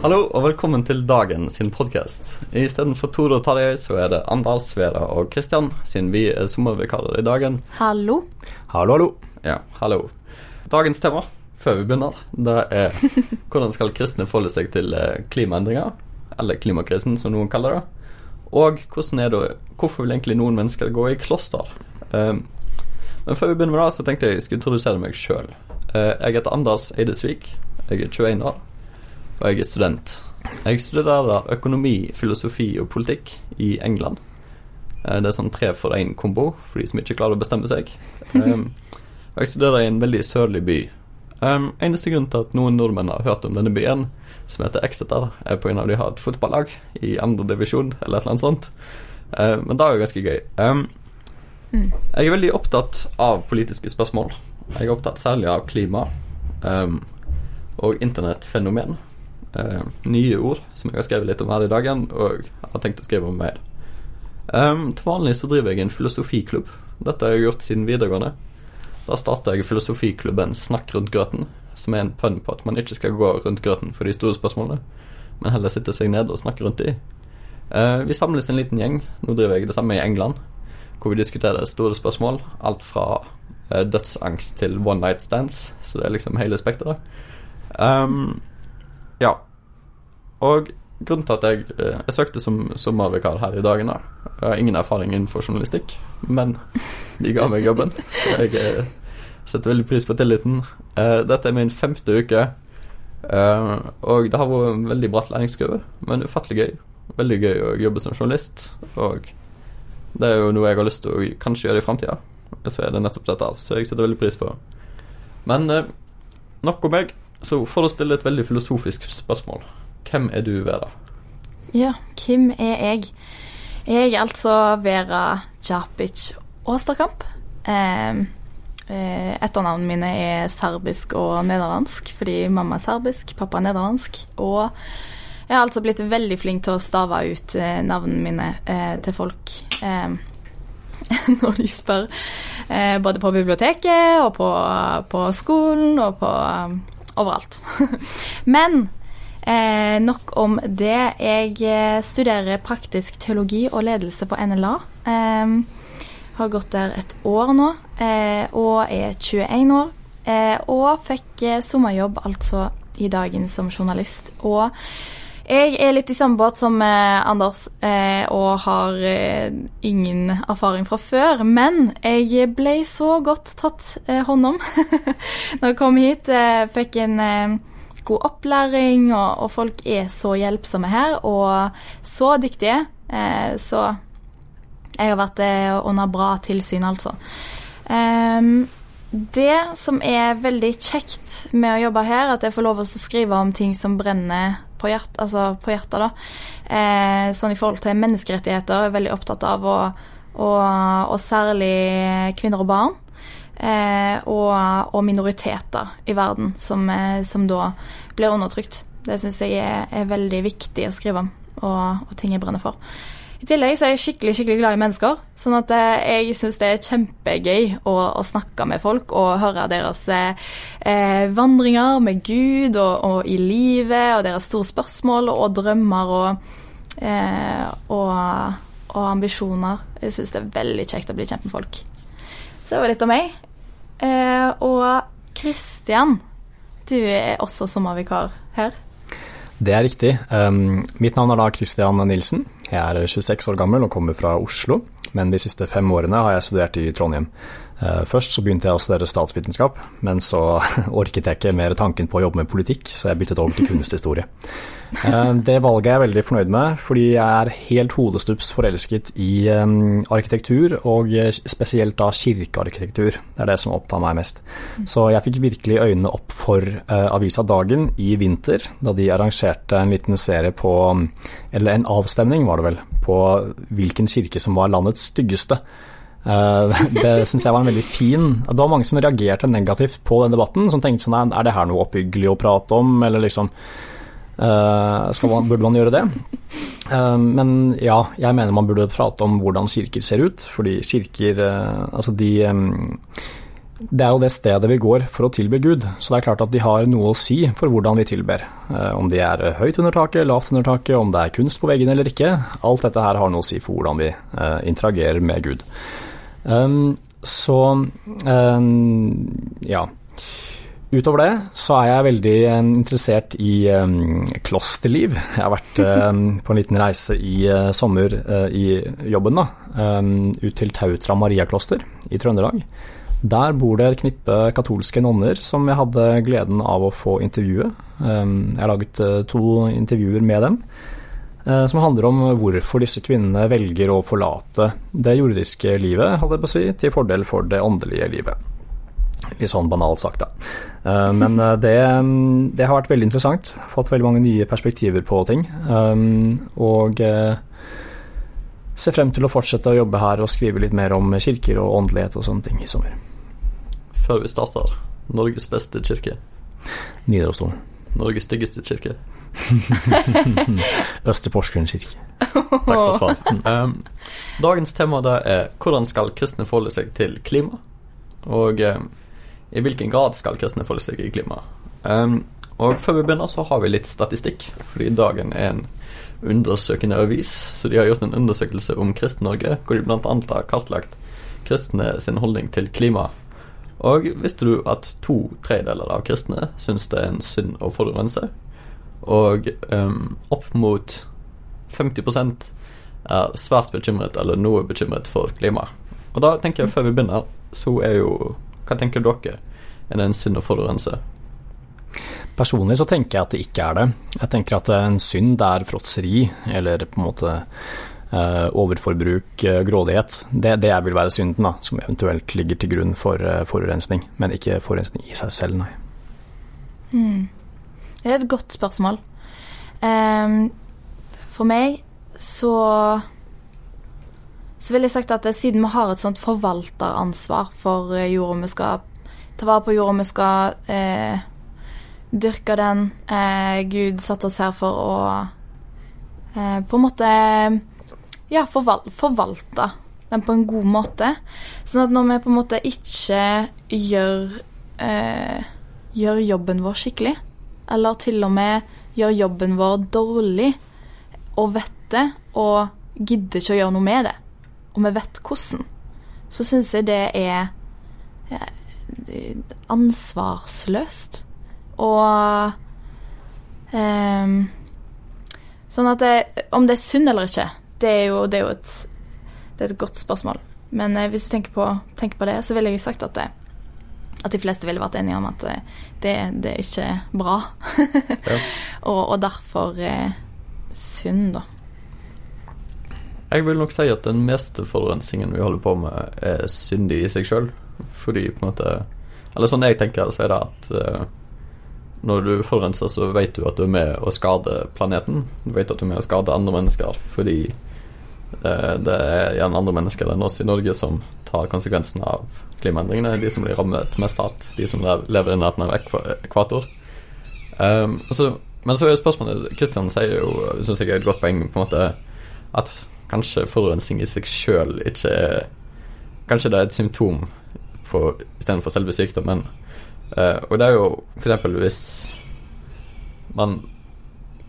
Hallo og velkommen til Dagen sin podkast. Istedenfor Tore og Tarjei, så er det Anders, Vera og Kristian, siden vi er sommervikarer i Dagen. Hallo. Hallo, hallo. Ja, hallo. Dagens tema, før vi begynner, det er hvordan skal kristne forholde seg til eh, klimaendringer, eller klimakrisen, som noen kaller det, og hvordan er det, hvorfor vil egentlig noen mennesker gå i kloster? Um, men før vi begynner med det, så tenkte jeg jeg skulle introdusere meg sjøl. jeg heter Anders Eidesvik. Jeg er 21 år og jeg er student. Jeg studerer økonomi, filosofi og politikk i England. Eh, Det er sånn tre for én-kombo for de som ikke klarer å bestemme seg. Um, og jeg studerer i en veldig sørlig by. Um, eneste grunn til at noen nordmenn har hørt om denne byen, som heter Exeter, er på av at de har et fotballag i andre divisjon, eller et eller annet sånt. Eh, men det er jo ganske gøy. Um, jeg er veldig opptatt av politiske spørsmål. Jeg er opptatt særlig av klima og internettfenomen. Eh, nye ord som jeg har skrevet litt om her i dagen, og har tenkt å skrive om mer. Um, til vanlig så driver jeg en filosofiklubb. Dette har jeg gjort siden videregående. Da starta jeg filosofiklubben Snakk rundt grøten, som er en pønn på at man ikke skal gå rundt grøten for de store spørsmålene, men heller sitte seg ned og snakke rundt de. Uh, vi samles en liten gjeng. Nå driver jeg det samme i England, hvor vi diskuterer store spørsmål. Alt fra uh, dødsangst til one night stands, så det er liksom hele spekteret. Um, ja. Og grunnen til at jeg, eh, jeg søkte som sommervikar her i dagen, da Jeg har ingen erfaring innenfor journalistikk, men de ga meg jobben. Så jeg eh, setter veldig pris på tilliten. Eh, dette er min femte uke, og det har vært en veldig bratt læringskurve, men ufattelig gøy. Veldig gøy å jobbe som journalist, og det er jo noe jeg har lyst til å kanskje gjøre i framtida. Så er det nettopp dette, så jeg setter veldig pris på. Men nok om meg. Så for å stille et veldig filosofisk spørsmål Hvem er du, Vera? Ja, hvem er jeg? Jeg er altså Vera Djapic Åsterkamp. Eh, etternavnene mine er serbisk og nederlandsk, fordi mamma er serbisk, pappa er nederlandsk. Og jeg har altså blitt veldig flink til å stave ut eh, navnene mine eh, til folk eh, når de spør. Eh, både på biblioteket og på, på skolen og på overalt. Men eh, nok om det. Jeg eh, studerer praktisk teologi og ledelse på NLA. Eh, har gått der et år nå, eh, og er 21 år. Eh, og fikk eh, sommerjobb altså i dagen som journalist. Og jeg er litt i samme båt som eh, Anders eh, og har eh, ingen erfaring fra før. Men jeg ble så godt tatt eh, hånd om når jeg kom hit. Eh, fikk en eh, god opplæring, og, og folk er så hjelpsomme her og så dyktige. Så jeg har vært under bra tilsyn, altså. Um, det som er veldig kjekt med å jobbe her, at jeg får lov å skrive om ting som brenner på, hjert, altså på hjertet, da. Eh, sånn i forhold til menneskerettigheter, er veldig opptatt av, og, og, og særlig kvinner og barn. Eh, og, og, minoriteter i verden som, eh, som da blir undertrykt. Det syns jeg er, er, veldig viktig å skrive om, og, og ting jeg brenner for. I tillegg så er jeg skikkelig skikkelig glad i mennesker. Sånn at eh, jeg syns det er kjempegøy å, å, snakke med folk og høre deres eh, vandringer med Gud og, og, i livet, og deres store spørsmål og drømmer og, eh, og, og ambisjoner. Jeg syns det er veldig kjekt å bli kjent med folk. Så det var litt om meg. Eh, og Kristian, du er også sommervikar her. Det er riktig. Um, mitt navn er da Christian Nilsen. Jeg er 26 år gammel og kommer fra Oslo, men de siste fem årene har jeg studert i Trondheim. Uh, først så begynte jeg å studere statsvitenskap, men så orket jeg ikke mer tanken på å jobbe med politikk, så jeg byttet over til kunsthistorie. Uh, det valget er jeg veldig fornøyd med, fordi jeg er helt hodestups forelsket i arkitektur, og spesielt da kirkearkitektur. Det er det som opptar meg mest. Så jeg fikk virkelig øynene opp for avisa Dagen i vinter, da de arrangerte en liten serie på Eller en avstemning, var det vel, på hvilken kirke som var landets styggeste. Uh, det syns jeg var en veldig fin Det var mange som reagerte negativt på den debatten, som tenkte sånn Er det her noe oppbyggelig å prate om, eller liksom uh, man, Burde man gjøre det? Uh, men ja, jeg mener man burde prate om hvordan kirker ser ut, fordi kirker Altså de det er jo det stedet vi går for å tilbe Gud, så det er klart at de har noe å si for hvordan vi tilber. Om de er høyt under taket, lavt under taket, om det er kunst på veggen eller ikke. Alt dette her har noe å si for hvordan vi interagerer med Gud. Um, så um, ja. Utover det så er jeg veldig um, interessert i um, klosterliv. Jeg har vært um, på en liten reise i uh, sommer uh, i jobben, da. ut til Tautra Mariakloster i Trøndelag. Der bor det et knippe katolske nonner som jeg hadde gleden av å få intervjue. jeg har laget uh, to intervjuer med dem. Eh, som handler om hvorfor disse kvinnene velger å forlate det jordiske livet, hadde jeg på å si, til fordel for det åndelige livet. Litt sånn banalt sagt, da. Eh, men eh, det, det, har vært veldig interessant. Fått veldig mange nye perspektiver på ting. Og ser frem til å fortsette å jobbe her og skrive litt mer om kirker og åndelighet og sånne ting i sommer. Før vi starter, Norges beste kirke? Nidarosdomen. Norges styggeste kirke? Østre Porsgrunn kirke. Takk for svaret. Um, dagens tema da er hvordan skal kristne forholde seg til klima? Og um, i hvilken grad skal kristne forholde seg i klima? Um, og før vi begynner, så har vi litt statistikk, fordi dagen er en undersøkende avis. Så de har gjort en undersøkelse om Kristen-Norge, hvor de bl.a. har kartlagt kristne sin holdning til klima. Og visste du at to tredeler av kristne syns det er en synd å forurense? Og um, opp mot 50 er svært bekymret eller noe bekymret for klima. Og da tenker jeg, før vi begynner, så er jo Hva tenker dere? Er det en synd å forurense? Personlig så tenker jeg at det ikke er det. Jeg tenker at en synd er fråtseri, eller på en måte uh, overforbruk, uh, grådighet. Det, det vil være synden, da, som eventuelt ligger til grunn for uh, forurensning. Men ikke forurensning i seg selv, nei. Mm. Det er et godt spørsmål. Um, for meg så så vil jeg sagt at siden vi har et sånt forvalteransvar for eh, jorda, vi skal ta vare på jorda, vi skal eh, dyrke den eh, Gud satte oss her for å eh, på en måte ja, forval forvalte den på en god måte. Sånn at når vi på en måte ikke gjør, eh, gjør jobben vår skikkelig, eller til og med gjør jobben vår dårlig og vet det, og gidder ikke å gjøre noe med det, og vi vet hvordan, så syns jeg det er ansvarsløst. Og um, Sånn at det, Om det er synd eller ikke, det er jo, det er jo et, det er et godt spørsmål. Men eh, hvis du tenker på, tenker på, det, så ville jeg sagt at det, at de fleste ville vært enige om at eh, det, det er ikke bra. ja. og, og, derfor eh, synd, da. Jeg vil nok si at den meste forurensningen vi holder på med, er syndig i seg sjøl. Fordi på en måte Eller sånn jeg tenker så er det at eh, når du forurenser, så vet du at du er med å skade planeten. Du vet at du er med å skade andre mennesker fordi eh, det er gjerne andre mennesker enn oss i Norge som tar konsekvensen av klimaendringene. De som blir rammet mest hardt. De som lever i nærheten av ekvator. Um, så, men så er jo spørsmålet Kristian sier jo, syns jeg er et godt poeng, på en måte at kanskje forurensning i seg sjøl ikke er Kanskje det er et symptom istedenfor selve sykdommen. Uh, og det er jo f.eks. hvis man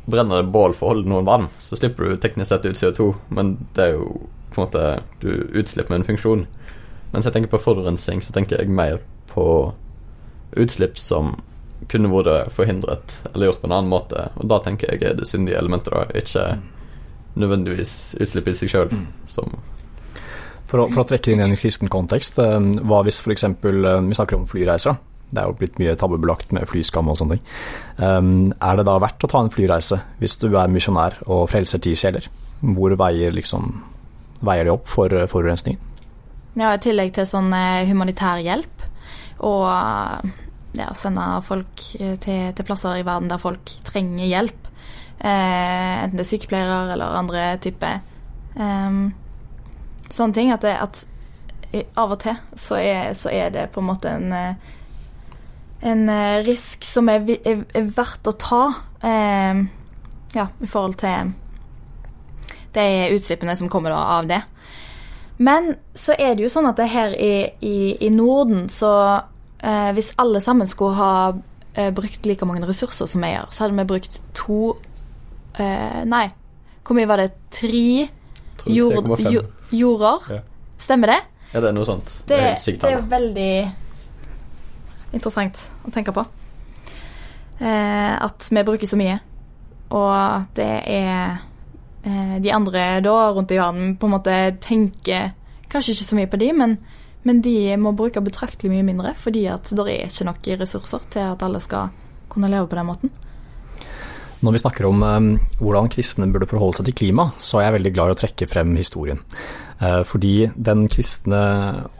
brenner et bål for å holde noen vann, så slipper du teknisk sett ut CO2, men det er jo på en måte Du utslipper en funksjon. Mens jeg tenker på forurensning, så tenker jeg mer på utslipp som kunne vært forhindret eller gjort på en annen måte. Og da tenker jeg er det syndige elementet, da, ikke nødvendigvis utslipp i seg sjøl, som For å, for å trekke inn i en kristen kontekst, eh, hva hvis f.eks. vi snakker om flyreiser? Det er jo blitt mye tabubelagt med flyskam og sånne ting. Um, er det da verdt å ta en flyreise hvis du er misjonær og frelser ti sjeler? Hvor veier, liksom, veier det opp for eh, forurensningen? Ja, I tillegg til sånn eh, humanitær hjelp og eh, ja, sende folk eh, til, til plasser i verden der folk trenger hjelp. Eh, enten det er sykepleiere eller andre typer eh, sånne ting. At, det, at av og til så er, så er det på en måte en en risk som er, er, er verdt å ta eh, ja, i forhold til de utslippene som kommer av det. Men så er det jo sånn at det her i, i, i Norden, så eh, hvis alle sammen skulle ha eh, brukt like mange ressurser som vi gjør, så hadde vi brukt to eh, Nei, hvor mye var det? Tre jord, jord, jorder? Ja. Stemmer det? Ja, det er noe sånt. Det, er helt sykt det er veldig interessant å tenke på. Eh, at vi bruker så mye, og det er De andre da rundt i verden på en måte tenker kanskje ikke så mye på de, men, men de må bruke betraktelig mye mindre, fordi at det er ikke nok ressurser til at alle skal kunne leve på den måten. Når vi snakker om eh, hvordan kristne burde forholde seg til klima, så er jeg veldig glad i å trekke frem historien. Eh, fordi den kristne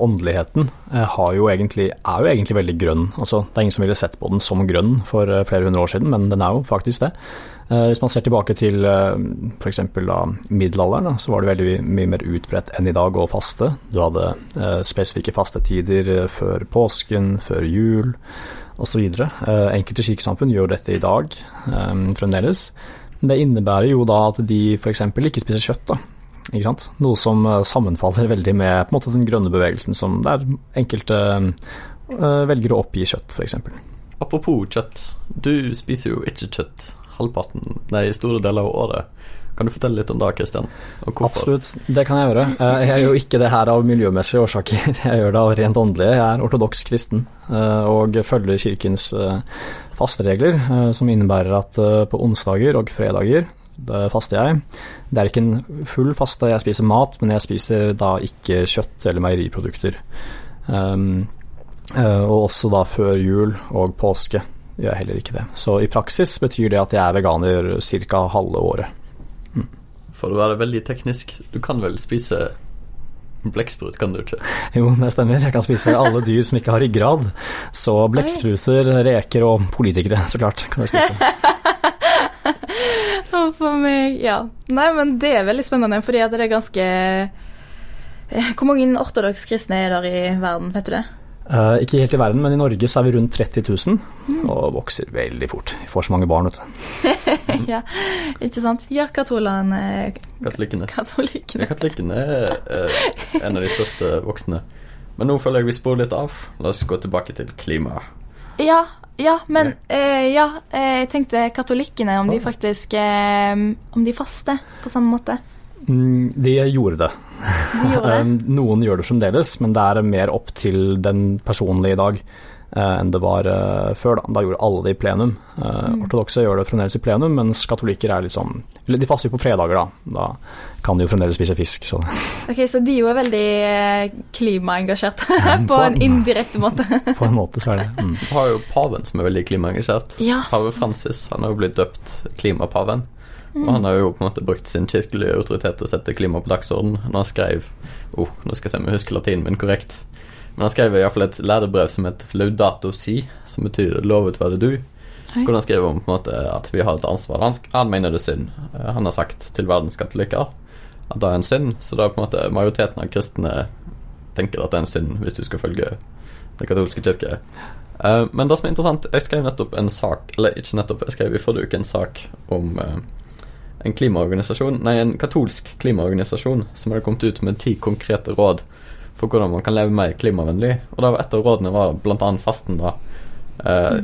åndeligheten eh, jo egentlig, er jo egentlig veldig grønn. Altså, det er ingen som ville sett på den som grønn for eh, flere hundre år siden, men den er jo faktisk det. Hvis man ser tilbake til f.eks. middelalderen, så var det veldig mye mer utbredt enn i dag å faste. Du hadde spesifikke fastetider før påsken, før jul osv. Enkelte kirkesamfunn gjør dette i dag fremdeles. Det innebærer jo da at de f.eks. ikke spiser kjøtt. da. Ikke sant? Noe som eh, sammenfaller veldig med på en måte, den grønne bevegelsen, som der enkelte eh, velger å oppgi kjøtt, f.eks. Apropos kjøtt. Du spiser jo ikke kjøtt halvparten, nei, store deler av året. Kan du fortelle litt om det, Kristian? Absolutt, det kan jeg gjøre. Eh, Jeg gjør jo ikke det her av miljømessige årsaker, jeg gjør det av rent åndelige. Jeg er ortodoks kristen eh, og følger kirkens eh, fasteregler, eh, som innebærer at eh, på onsdager og fredager da faster jeg. Det er ikke en full faste, jeg spiser mat, men jeg spiser da ikke kjøtt eller meieriprodukter. Um, eh, og også da før jul og påske gjør jeg heller ikke det. Så i praksis betyr det at jeg er veganer ca. halve året. For å være veldig teknisk, du kan vel spise blekksprut, kan du ikke? Jo, det stemmer. Jeg kan spise alle dyr som ikke har ryggrad. Så blekkspruter, reker og politikere, så klart, kan jeg spise. Og for meg, ja. Nei, men det er veldig spennende, fordi at det er ganske eh, Hvor mange ortodoks kristne er der i verden, vet du det? Uh, ikke helt i verden, men i Norge så er vi rundt 30 000, og vokser veldig fort. Vi får så mange barn, vet du. ja, ikke sant? Ja, katolene Katolikkene. Katolikkene. Ja, katolikkene er eh, en av de største voksne. Men nå føler jeg vi sporer litt av. La oss gå tilbake til klima. Ja, ja, men eh, ja, eh, jeg tenkte katolikkene, om de faktisk eh, Om de faster på samme måte. Mm, de gjorde det. De gjorde det. Noen gjør det fremdeles, men det er mer opp til den personlige i dag eh, enn det var eh, før. Da. da gjorde alle det i plenum. Mm. Ortodokse gjør det fremdeles i plenum, mens katolikker er liksom eller De faster jo på fredager, da. Da kan de jo fremdeles spise fisk. Så. Ok, Så de jo er veldig eh, klimaengasjert på en indirekte måte. på en måte så er det mm. Vi har jo paven som er veldig klimaengasjert. Yes. Pave. Francis han har jo blitt døpt klimapaven. Og han har jo på en måte brukt sin kirkelige autoritet til å sette klima på dagsorden. Når han skrev oh, nå skal jeg se om jeg husker latinen min korrekt Men han skrev iallfall et lærebrev som heter Laudato Si, som betyr 'lovet være du'. Hvor han skriver om på en måte at vi har et ansvar. Han, han mener det er synd. Eh, Han har sagt til verdens katolikker at det er en synd, så da er på en måte majoriteten av kristne tenker at det er en synd hvis du skal følge den katolske kirke. Eh, men det som er interessant, jeg skrev nettopp en sak Eller ikke nettopp, jeg skrev i forrige uke en sak om eh, en klimaorganisasjon Nei, en katolsk klimaorganisasjon som hadde kommet ut med ti konkrete råd for hvordan man kan leve mer klimavennlig. Og da var et av rådene var annet fasten, da. Eh,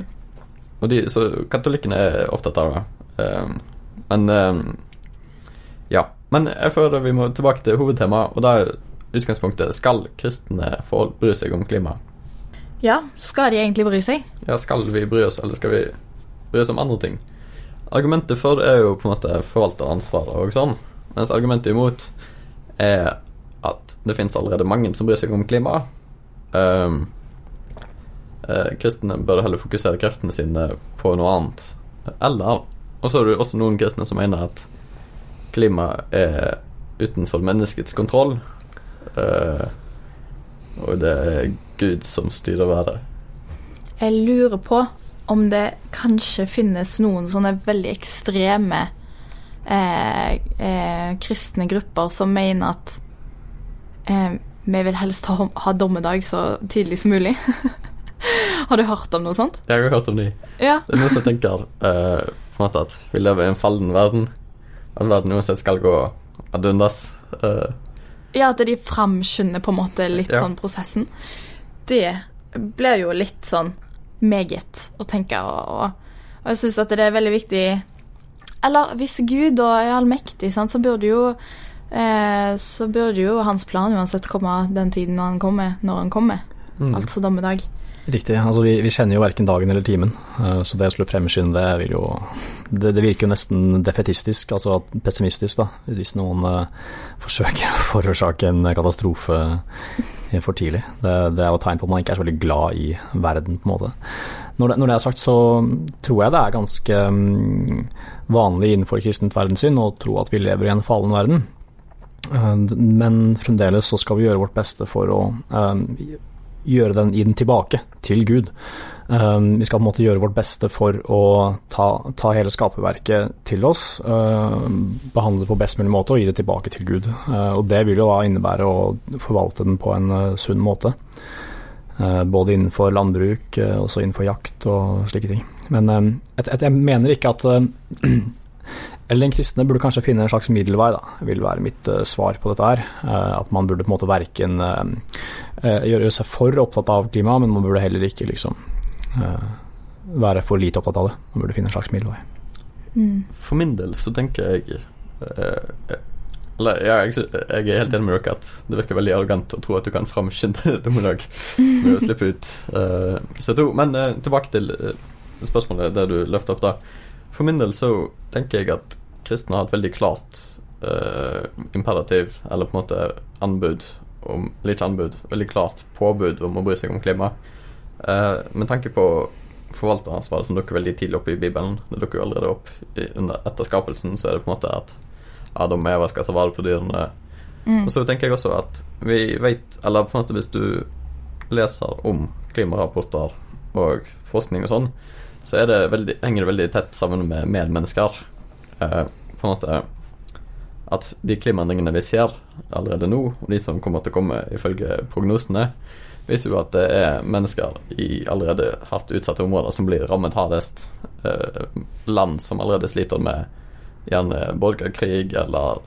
og de, så katolikkene er opptatt av det. Eh, men eh, Ja. Men jeg føler vi må tilbake til hovedtemaet, og da er utgangspunktet skal kristne få bry seg om klima? Ja, skal de egentlig bry seg? Ja, skal vi bry oss, eller skal vi bry oss om andre ting? Argumentet for det er jo på en måte forvalteransvaret og sånn, mens argumentet imot er at det finnes allerede mange som bryr seg om klima. Um, eh, kristne bør heller fokusere kreftene sine på noe annet. Eller Og så er det også noen kristne som mener at klima er utenfor menneskets kontroll. Uh, og det er Gud som styrer været. Jeg lurer på om det kanskje finnes noen sånne veldig ekstreme eh, eh, kristne grupper som mener at eh, vi vil helst ha, ha dommedag så tidlig som mulig. har du hørt om noe sånt? Jeg har hørt om de. Ja. Det er noen som tenker eh, på en måte at vi lever i en fallen verden. At verden uansett skal gå ad undas. Eh, Ja, at de framskynder på en måte litt Ja. sånn prosessen. Det blir jo litt sånn meget å tenke, og, og, og jeg syns at det er veldig viktig Eller hvis Gud da er allmektig, sant, så burde jo eh, Så burde jo hans plan uansett komme den tiden han kommer, når han kommer. mm. Altså dommedag. Riktig. altså Vi, vi kjenner jo verken dagen eller timen, uh, så det å skulle fremskynde det vil jo det, det virker jo nesten defetistisk, altså pessimistisk, da, hvis noen uh, forsøker å forårsake en katastrofe for tidlig. Det, det er jo et tegn på at man ikke er så veldig glad i verden, på en måte. Når det, når det er sagt, så tror jeg det er ganske um, vanlig innenfor kristent verdenssyn å tro at vi lever i en fallen verden. Eh, Men fremdeles så skal vi gjøre vårt beste for å eh, gjøre den inn tilbake til Gud. Um, vi skal på en måte gjøre vårt beste for å ta, ta hele skaperverket til oss, behandle det på best mulig måte og gi det tilbake til Gud. Og Det vil jo da innebære å forvalte den på en sunn måte. Både innenfor landbruk, også innenfor jakt og slike ting. Men et, jeg mener ikke at eller den kristne burde kanskje finne en slags middelvei, da, vil være mitt uh, svar på dette her. Uh, at man burde på en måte verken uh, gjøre seg for opptatt av klima, men man burde heller ikke liksom være for lite opptatt av det. Man burde finne en slags middelvei. Mm. For min del så tenker jeg eh, Eller ja, jeg, jeg er helt enig med dere at det virker veldig arrogant å tro at du kan framskynde dommedag med å slippe ut eh, CO2. Men eh, tilbake til eh, spørsmålet der du løfter opp da. For min del så tenker jeg at kristne har et veldig klart uh, imperativ, eller på en måte anbud om Eller ikke anbud, veldig klart påbud om å bry seg om klima. Uh, med tanke på forvalteransvaret som dukker veldig tidlig opp i Bibelen, det dukker jo allerede opp i, under, etter skapelsen, så er det på en måte at Adam og Eva skal ta vare på dyrene. Og så tenker jeg også at vi vet, eller på en måte hvis du leser om klimarapporter og forskning og sånn, så det veldig, henger det veldig tett sammen med medmennesker. Eh, på en måte at de klimaendringene vi ser allerede nå, og de som kommer til å komme ifølge prognosene, viser jo at det er mennesker i allerede hardt utsatte områder som blir rammet hardest. Eh, land som allerede sliter med gjerne borgerkrig eller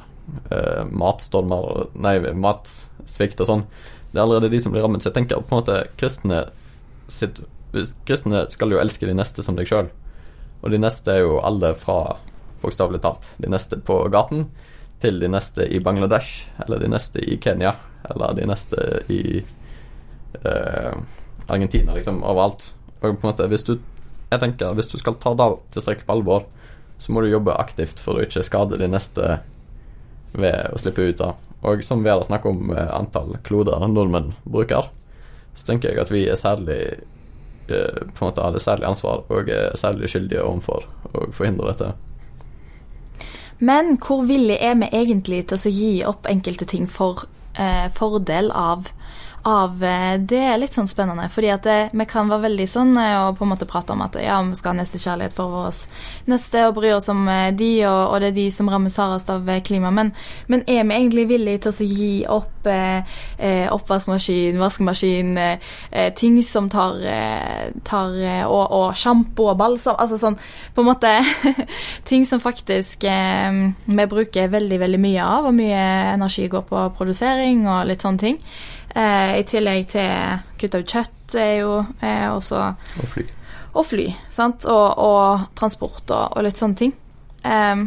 eh, matstormer Nei, matsvikt og sånn. Det er allerede de som blir rammet. Så jeg tenker på en måte kristne sitt Kristne skal jo elske de neste som deg sjøl. Og de neste er jo alle fra, bokstavelig talt, de neste på gaten til de neste i Bangladesh, eller de neste i Kenya, eller de neste i eh, Argentina, liksom overalt. Og på en måte, hvis du Jeg tenker, hvis du skal ta det tilstrekkelig på alvor, så må du jobbe aktivt for å ikke skade de neste ved å slippe ut da. Og som vi har snakket om eh, antall kloder nordmenn bruker, så tenker jeg at vi er særlig eh, på en måte hadde særlig ansvar og er særlig skyldige overfor å forhindre dette. Men hvor villig er vi egentlig til å gi opp enkelte ting for eh, fordel av av eh, Det er litt sånn spennende, fordi at det, vi kan være veldig sånn eh, og på en måte prate om at ja, vi skal ha nestekjærlighet for vår neste og bry oss om eh, de, og, og, det er de som rammes hardest av klima. Men, men, er vi egentlig villige til å gi opp eh, oppvaskmaskin, vaskemaskin, eh, ting som tar, tar Og, og sjampo og balsam Altså sånn på en måte Ting som faktisk eh, vi bruker veldig, veldig mye av, og mye energi går på produsering og litt sånne ting. Eh, I tillegg til kutte ut kjøtt er jo eh, også Og fly. Og fly, sant. Og, og transport og, og, litt sånne ting. Um,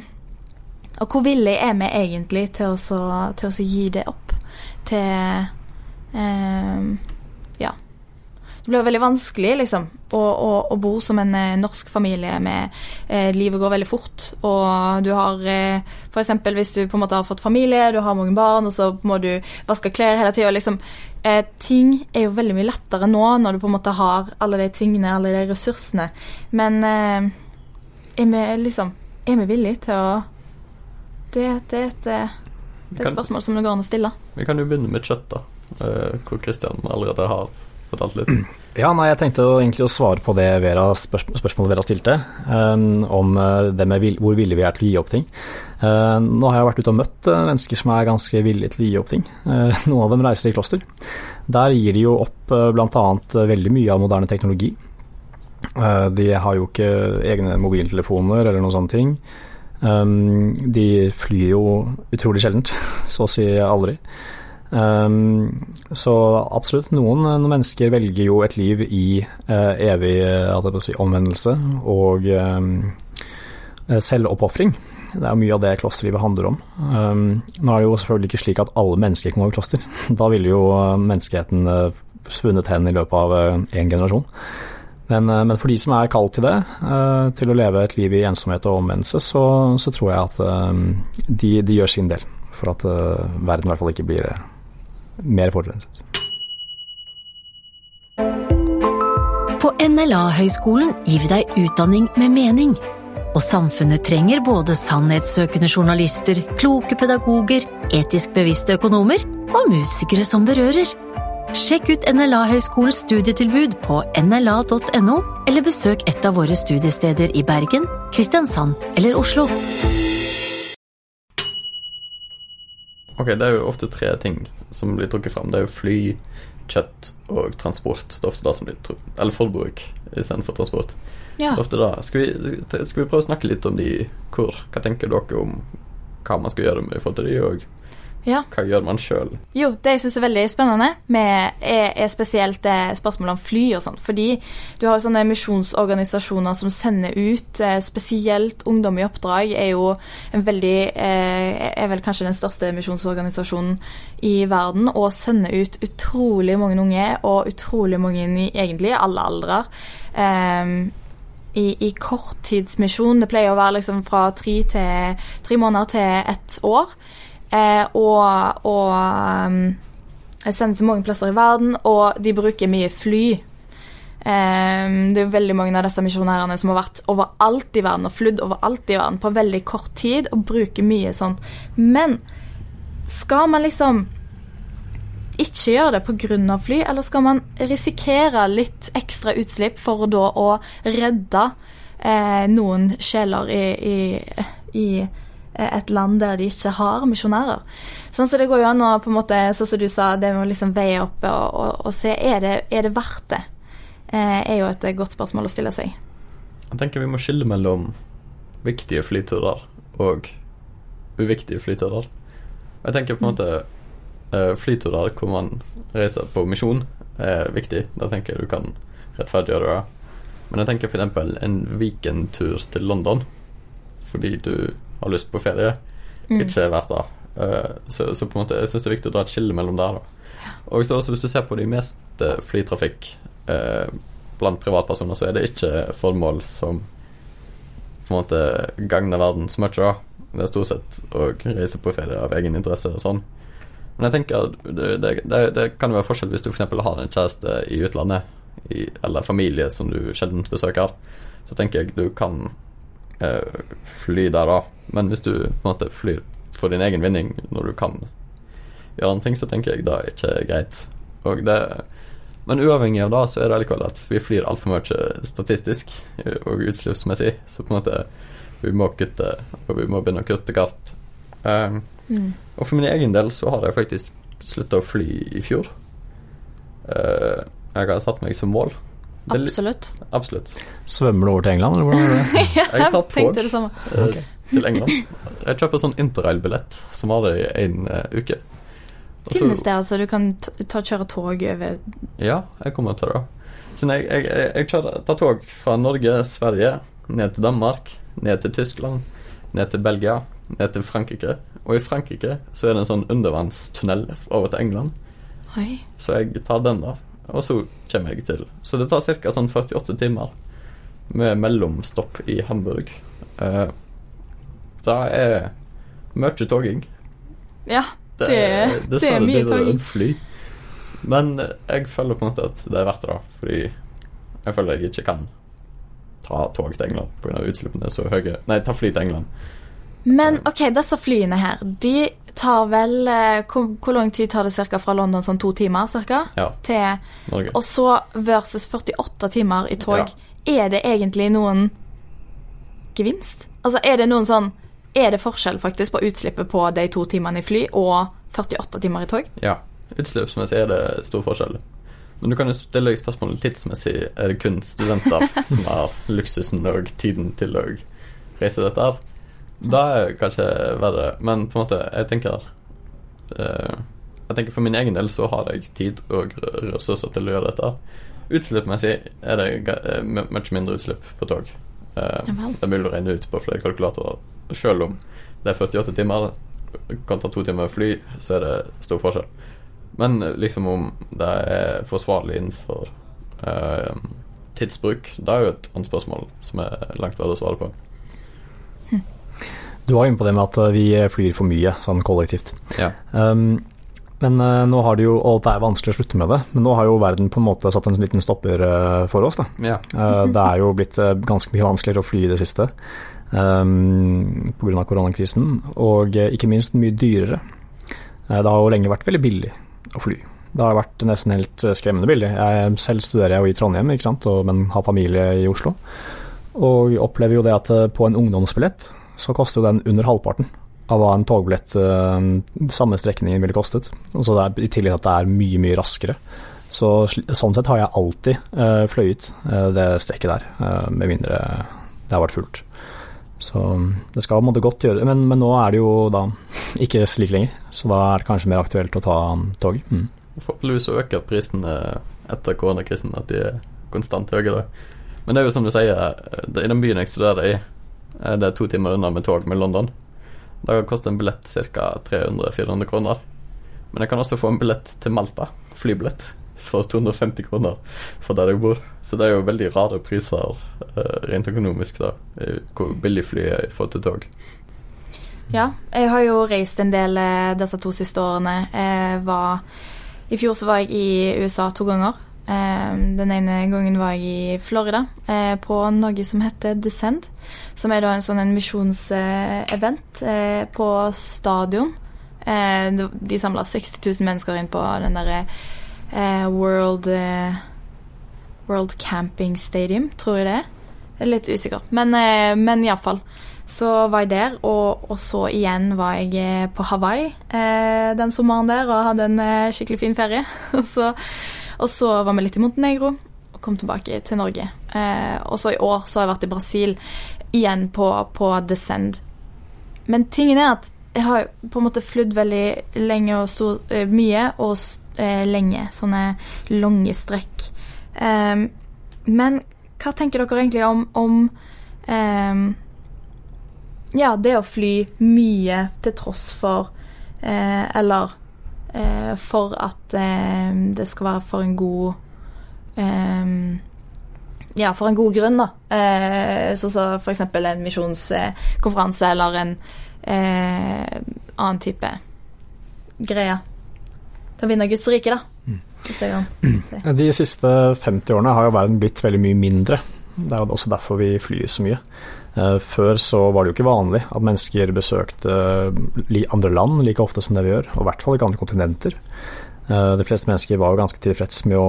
og hvor villig er vi egentlig til å, så, til å gi det opp? Til um, det blir veldig vanskelig liksom, å, å, å bo som en eh, norsk familie med eh, Livet går veldig fort, og du har eh, f.eks. hvis du på en måte har fått familie, du har mange barn, og så må du vaske klær hele tida. Liksom, eh, ting er jo veldig mye lettere nå når du på en måte har alle de tingene, alle de ressursene. Men eh, er vi liksom Er vi villige til å Det, det, det, det er et spørsmål som det går an å stille. Vi kan jo begynne med kjøtt, da. Uh, hvor Kristian allerede har fortalt litt? Ja, nei, Jeg tenkte egentlig å svare på det Vera, spørsmålet Vera stilte, um, om uh, det med vil, hvor villige vi er til å gi opp ting. Uh, nå har jeg vært ute og møtt uh, mennesker som er ganske villige til å gi opp ting. noen av dem reiser i kloster. Der gir de jo opp uh, bl.a. veldig mye av moderne teknologi. de har jo ikke egne mobiltelefoner eller noen sånne ting. Um, de flyr jo utrolig sjeldent, så å si aldri. Um, så absolutt, noen, noen, mennesker velger jo et liv i uh, evig si, omvendelse og um, selvoppofring. Det er mye av det klosterlivet handler om. Um, nå er det jo selvfølgelig ikke slik at alle mennesker kan gå kloster. Da ville jo menneskeheten svunnet hen i løpet av én generasjon. Men, men, for de som er kalt til det, til å leve et liv i ensomhet og omvendelse, så, så tror jeg at de, de, gjør sin del for at verden i hvert fall ikke blir mer forurenset. På NLA-høgskolen gir vi deg utdanning med mening. Og samfunnet trenger både sannhetssøkende journalister, kloke pedagoger, etisk bevisste økonomer og musikere som berører. Sjekk ut NLA-høgskolens studietilbud på nla.no, eller besøk et av våre studiesteder i Bergen, Kristiansand eller Oslo. Ok, det er jo ofte tre ting som blir trukket fram. Det er jo fly, kjøtt og transport. Det er ofte det som blir trukket Eller forbruk istedenfor transport. Ja. Ofte det. Skal vi, skal vi prøve å snakke litt om de hvor? Hva tenker dere om hva man skal gjøre med i forhold til de, og ja. Hva gjør man sjøl? Jo, det jeg syns er veldig spennende, med, er, er, spesielt det spørsmålet om fly og sånt. Fordi du har sånne misjonsorganisasjoner som sender ut eh, spesielt Ungdom i oppdrag er jo en veldig eh, Er vel kanskje den største misjonsorganisasjonen i verden, og sender ut utrolig mange unge, og utrolig mange i egentlig alle aldre. Um, i, i, korttidsmisjon. Det pleier å være liksom fra tre, til, tre måneder til ett år. Eh, og, og um, sendes til mange plasser i verden, og de bruker mye fly. Um, det er jo veldig mange av disse misjonærene som har vært overalt i verden og flydd overalt i verden på veldig kort tid og bruker mye sånt. Men skal man liksom ikke gjøre det pga. fly, eller skal man risikere litt ekstra utslipp for da å redde eh, noen sjeler i, i, i Eh, et land der de ikke har misjonærer. Sånn, så det går jo an å på en måte, sånn som du sa, det med å liksom veie opp og, og, og se er det, er det verdt det, eh, er jo et godt spørsmål å stille seg. Jeg tenker vi må skille mellom viktige flyturer og uviktige flyturer. Jeg tenker på en måte eh, flyturer hvor man reiser på misjon, er viktig. Da tenker jeg du kan rettferdiggjøre det. Men jeg tenker f.eks. en weekendtur til London fordi du har lyst på ferie, mm. ikke verdt det. Uh, så, så, på en måte jeg syns det er viktig å dra et skille mellom der. Da. Og så også Hvis du ser på de meste flytrafikk uh, blant privatpersoner, så er det ikke formål som på en måte gagner verden så mye. da Det er stort sett å reise på ferie av egen interesse og sånn. Men jeg tenker det, det, det, det kan jo være forskjell hvis du f.eks. har en kjæreste i utlandet, i, eller familie som du sjelden besøker. Så tenker jeg du kan eh, fly der, da. Men hvis du på en måte flyr for din egen vinning når du kan gjøre andre ting, så tenker jeg da er ikke greit. Og det Men uavhengig av det, så er det likevel at vi flyr altfor mye statistisk og utslippsmessig, så på en måte vi må kutte, og vi må begynne å kutte kart. Um, Mm. og for min egen del så har jeg faktisk slutta å fly i fjor. Uh, jeg har satt meg som mål. Absolutt. Absolutt. Svømmer du over til England, eller hvordan gjør du det? Jeg tog tenkte det samme. eh, til England. Jeg kjøper sånn interrail-billett som varer i én uke. Også, Finnes det altså du kan ta, kjøre tog over Ja, jeg kommer til det. Så jeg, jeg, jeg, jeg kjører, tar tog fra Norge, Sverige, ned til Danmark, ned til Tyskland, ned til Belgia, ned til Frankrike. Og i Frankrike så er det en sånn undervannstunnel over til England. Oi. Så jeg tar den, da. Og så kommer jeg til Så det tar ca. sånn 48 timer med mellomstopp i Hamburg. Eh, det er mye togging. Ja, Det, det, er det er mye dyrere tog. enn fly. Men jeg føler på en måte at det er verdt det. Fordi jeg føler jeg ikke kan ta tog til England pga. utslippene er så høye. Nei, ta fly til England. Men ok, disse flyene her, de tar vel eh, hvor, hvor lang tid tar det cirka fra London? Sånn to timer cirka? Ja, Til Norge. Og så versus 48 timer i tog. Ja. Er det egentlig noen gevinst? Altså, er det noen sånn Er det forskjell faktisk på utslippet på de to timene i fly og 48 timer i tog? Ja. Utslippsmessig er det stor forskjell. Men du kan jo stille deg spørsmålet tidsmessig. Er det kun studenter som har luksusen og tiden til å reise dette her? Da er det kanskje verre. Men på en måte, jeg tenker eh, Jeg tenker For min egen del så har jeg tid og ressurser til å gjøre dette. Utslippsmessig er det eh, my- mye mindre utslipp på tog. Eh, det er mulig å regne ut på flere kalkulatorer. Selv om det er 48 timer kan ta to timer fly, så er det stor forskjell. Men eh, liksom om det er forsvarlig innenfor eh, tidsbruk, det er jo et annet spørsmål som er langt verre å svare på. Du var inne på det med at eh, vi flyr for mye, sånn kollektivt. Ja. Um, men eh, nå har det jo, og det er vanskelig å slutte med det, men nå har jo verden på en måte satt en liten stopper eh, for oss. da. Ja. Eh, det er jo blitt ganske mye vanskeligere å fly i det siste um, pga. koronakrisen, og ikke minst mye dyrere. Det har jo lenge vært veldig billig å fly. Det har vært nesten helt skremmende billig. Jeg selv studerer jeg jo i Trondheim, ikke sant? Og, men har familie i Oslo. Og opplever jo det at på en ungdomsbillett så koster jo den under halvparten av hva en togbillett eh, samme strekningen ville kostet. Og så det er, I tillegg at det er mye, mye raskere. Så sånn sett har jeg alltid uh, fløyet uh, det strekket der, uh, med mindre det har vært fullt. Så det skal på en måte godt gjøre men, men nå er det jo da ikke slik lenger, så da er det kanskje mer aktuelt å ta um, tog. Mm. Øker prisene etter koronakrisen, at de er konstant høyere. Men det er jo som du sier, i den byen jeg studerer i, er det to timer unna med tog med London. Da koster en billett ca. 300-400 kroner. Men jeg kan også få en billett til Malta, flybillett, for 250 kroner for der jeg bor. Så det er jo veldig rare priser eh, rent økonomisk, da, hvor billig fly er i forhold til tog. Ja, jeg har jo reist en del eh, disse to siste årene. Jeg var, I fjor så var jeg i USA to ganger. Eh, Den ene gangen var jeg i Florida, eh, på noe som heter Descend. Som er da en sånn misjonsevent eh, på stadion. Eh, de- samla 60 000 mennesker inn på den derre World World Camping Stadium, tror jeg det er. Er litt usikker. Men, men iallfall. Så var jeg der, og, og så igjen var jeg på Hawaii den sommeren der og hadde en skikkelig fin ferie. og, så, og så var vi litt i Montenegro og kom tilbake til Norge. Eh, og så i år så har jeg vært i Brasil igjen på, på Descend. Men tingen er at jeg har på en måte flydd veldig lenge og stor, eh, mye og eh, lenge. Sånne lange strekk. Eh, men hva tenker dere egentlig om, om ehm, ja, det å fly mye til tross for eh, Eller for at eh, det skal være for en god eh, Ja, for en god grunn, da. Eh, så for eksempel en misjonskonferanse eller en eh, annen type greie. Til å vinne Guds rike, da. Kan si. De siste 50 årene har jo verden blitt veldig mye mindre. Det er jo også derfor vi flyr så mye. Eh, Før så var det jo ikke vanlig at mennesker besøkte li- andre land like ofte som det vi gjør, og i hvert fall ikke andre kontinenter. Eh, de fleste mennesker var jo ganske tilfreds med å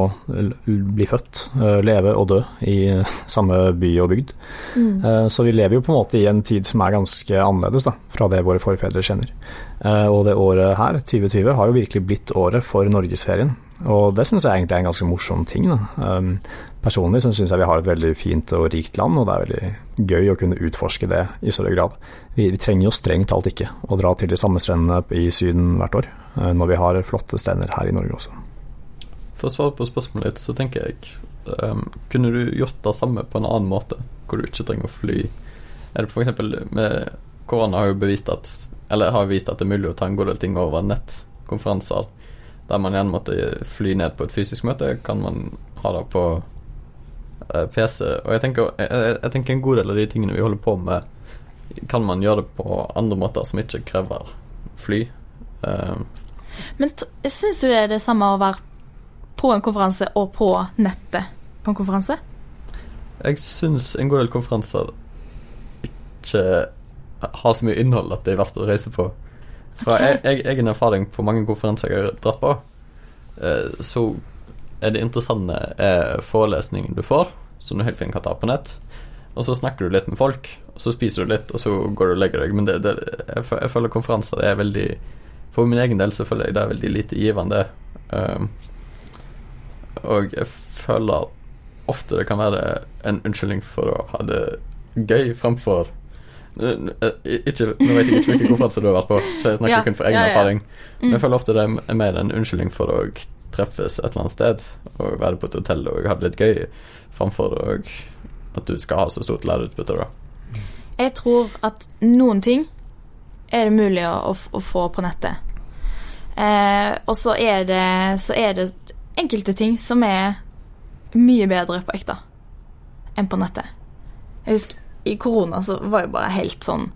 bli født, eh, leve og dø i samme by og bygd. Mm. Så vi lever jo på en måte i en tid som er ganske annerledes da, fra det våre forfedre kjenner. Og det året her, 2020, har jo virkelig blitt året for norgesferien. Og det syns jeg egentlig er en ganske morsom ting. Da. Personlig så syns jeg vi har et veldig fint og rikt land, og det er veldig gøy å kunne utforske det i større grad. Vi, vi trenger jo strengt talt ikke å dra til de samme strendene i Syden hvert år. Eh, når vi har flotte strender her i Norge også. For å svare på spørsmålet ditt, så tenker jeg um, Kunne du gjort det samme på en annen måte, hvor du ikke trenger å fly? Er det f.eks. med Korona har jo bevist at Eller har vist at det er mulig å ta en god del ting over nettkonferanser. Der man gjerne måtte fly ned på et fysisk møte, kan man ha det på PC. Og jeg tenker, jeg, jeg tenker en god del av de tingene vi holder på med, kan man gjøre det på andre måter som ikke krever fly. Uh, men syns du det er det samme å være på en konferanse og på nettet på en konferanse? Jeg syns en god del konferanser ikke har så mye innhold at det er verdt å reise på. Fra okay. e-, e-, egen erfaring på mange konferanser jeg har dratt på, eh, så det interessante er forelesningen du får, som du helt fint kan ta på nett. Og så snakker du litt med folk, og så spiser du litt, og så går du og legger deg. Men det, det, jeg, jeg føler konferanser er veldig for min egen del så føler jeg det er veldig lite givende. Um, og jeg føler ofte det kan være en unnskyldning for å ha det gøy framfor ikke, Nå vet jeg ikke hvilken konferanser du har vært på, så jeg snakker ja, kun for egen ja, ja. erfaring. Men jeg mm. føler ofte det er mer en unnskyldning for å treffes et eller annet sted og være på et hotell og ha det litt gøy, framfor at du skal ha så stort læreutbytte. Da. Jeg tror at noen ting er det mulig å, å få på nettet. Eh, og så er, det, så er det enkelte ting som er mye bedre på ekte enn på nettet. Jeg husker i korona så var jeg bare helt sånn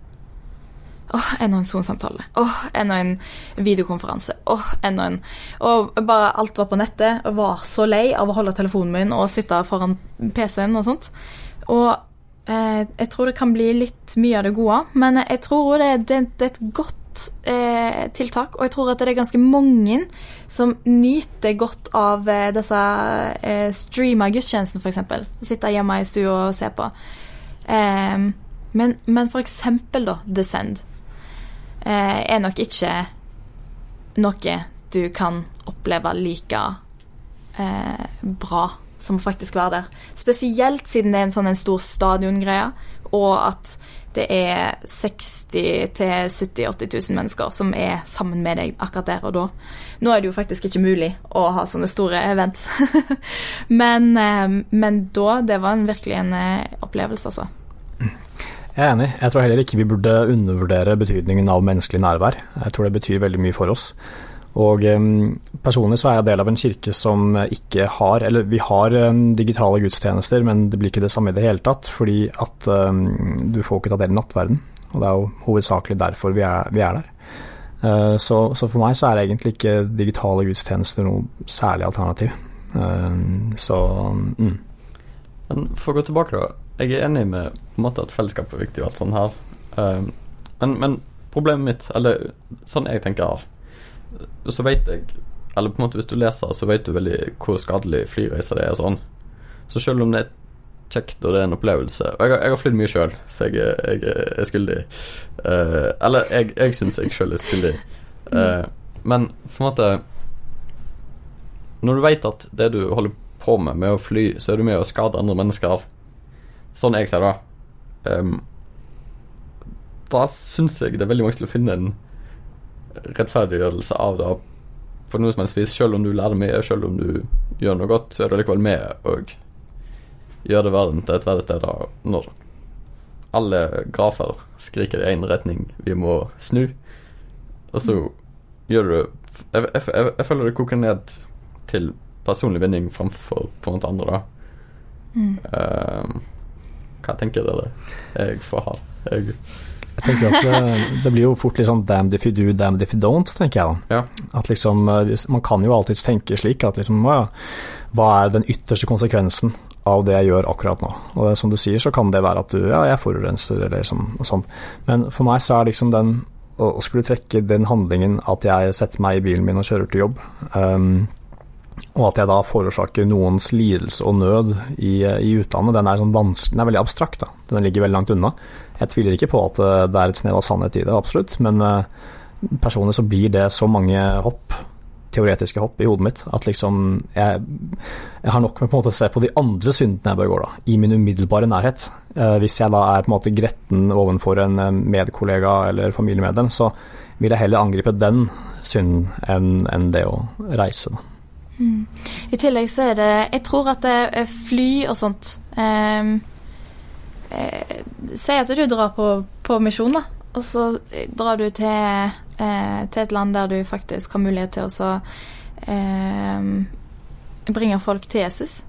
Åh, enda en Zoom-samtale. Åh, enda en videokonferanse. Åh, enda en Og bare alt var på nettet. Jeg var så lei av å holde telefonen min og sitte foran PC-en og sånt. Og Eh, jeg tror det kan bli litt mye av det gode, men jeg tror det, det, det er et godt eh, tiltak. Og jeg tror at det er ganske mange som nyter godt av eh, disse eh, streama gudstjenestene, f.eks. Sitte hjemme i stua og se på. Eh, men, men eksempel, da, Descend eh, er nok ikke noe du kan oppleve like eh, bra som faktisk være der. Spesielt siden det er en sånn en stor stadiongreie, og at det er 60 000-70 000-80 000 mennesker som er sammen med deg akkurat der og da. Nå er det jo faktisk ikke mulig å ha sånne store events, men, eh, men, da Det var en, virkelig en eh, opplevelse, altså. Jeg er enig. Jeg tror heller ikke vi burde undervurdere betydningen av menneskelig nærvær. Jeg tror det betyr veldig mye for oss. Og personlig så er jeg del av en kirke som ikke har Eller vi har digitale gudstjenester, men det blir ikke det samme i det hele tatt. Fordi at du får ikke ta del i nattverden. Og det er jo hovedsakelig derfor vi er, vi er der. Eh, så, så, for meg så er egentlig ikke digitale gudstjenester noe særlig alternativ. Så mm. Men for å gå tilbake, da. Jeg er enig med på en måte at fellesskap er viktig og alt sånt her. Men, men problemet mitt, eller sånn jeg tenker så vet jeg Eller på en måte hvis du leser, så vet du veldig hvor skadelig flyreiser det er og sånn. Så selv om det er kjekt og det er en opplevelse Og jeg, jeg har flydd mye sjøl, så jeg, jeg, er skyldig. Uh, eller jeg, jeg syns jeg sjøl er skyldig. Uh, men på en måte Når du vet at det du holder på med med å fly, så er du med å skade andre mennesker. Sånn jeg ser det. Um, da syns jeg det er veldig vanskelig å finne en rettferdiggjørelse av det på noe som helst vis. Selv om du lærer mye, selv om du gjør noe godt, så er du likevel med og gjør det verden til et verre sted når alle grafer skriker i én retning. Vi må snu. Og så gjør du jeg, jeg, jeg, jeg, føler det koker ned til personlig vinning framfor på en måte andre, da. Mm. Uh, hva tenker dere jeg får ha? Jeg jeg tenker at det, det, blir jo fort litt sånn damn if you do, damn if you don't, tenker jeg da. Ja. At liksom, eh, Man kan jo alltids tenke slik at liksom, ja, hva er den ytterste konsekvensen av det jeg gjør akkurat nå? Og det, som du sier, så kan det være at du ja, jeg forurenser eller liksom, sånn. Men for meg så er liksom den å skulle trekke den handlingen at jeg setter meg i bilen min og kjører til jobb, um, og at jeg da forårsaker noens lidelse og nød i, i utlandet, den er, sånn den er veldig abstrakt. Da. Den ligger veldig langt unna. Jeg tviler ikke på at eh, det er et snev av sannhet i det, absolutt, men uh, personlig så blir det så mange hopp, teoretiske hopp, i hodet mitt at liksom jeg, jeg har nok med å se på de andre syndene jeg begår, da, i min umiddelbare nærhet. Hvis jeg da er på en måte gretten ovenfor en medkollega eller familiemedlem, så vil jeg heller angripe den synden enn, enn det å reise. da. Mm. I tillegg så er det Jeg tror at det er fly og sånt um, eh, Si at du drar på, på misjon, da. Og så drar du til, eh, til, et land der du faktisk har mulighet til å eh, bringe folk til Jesus.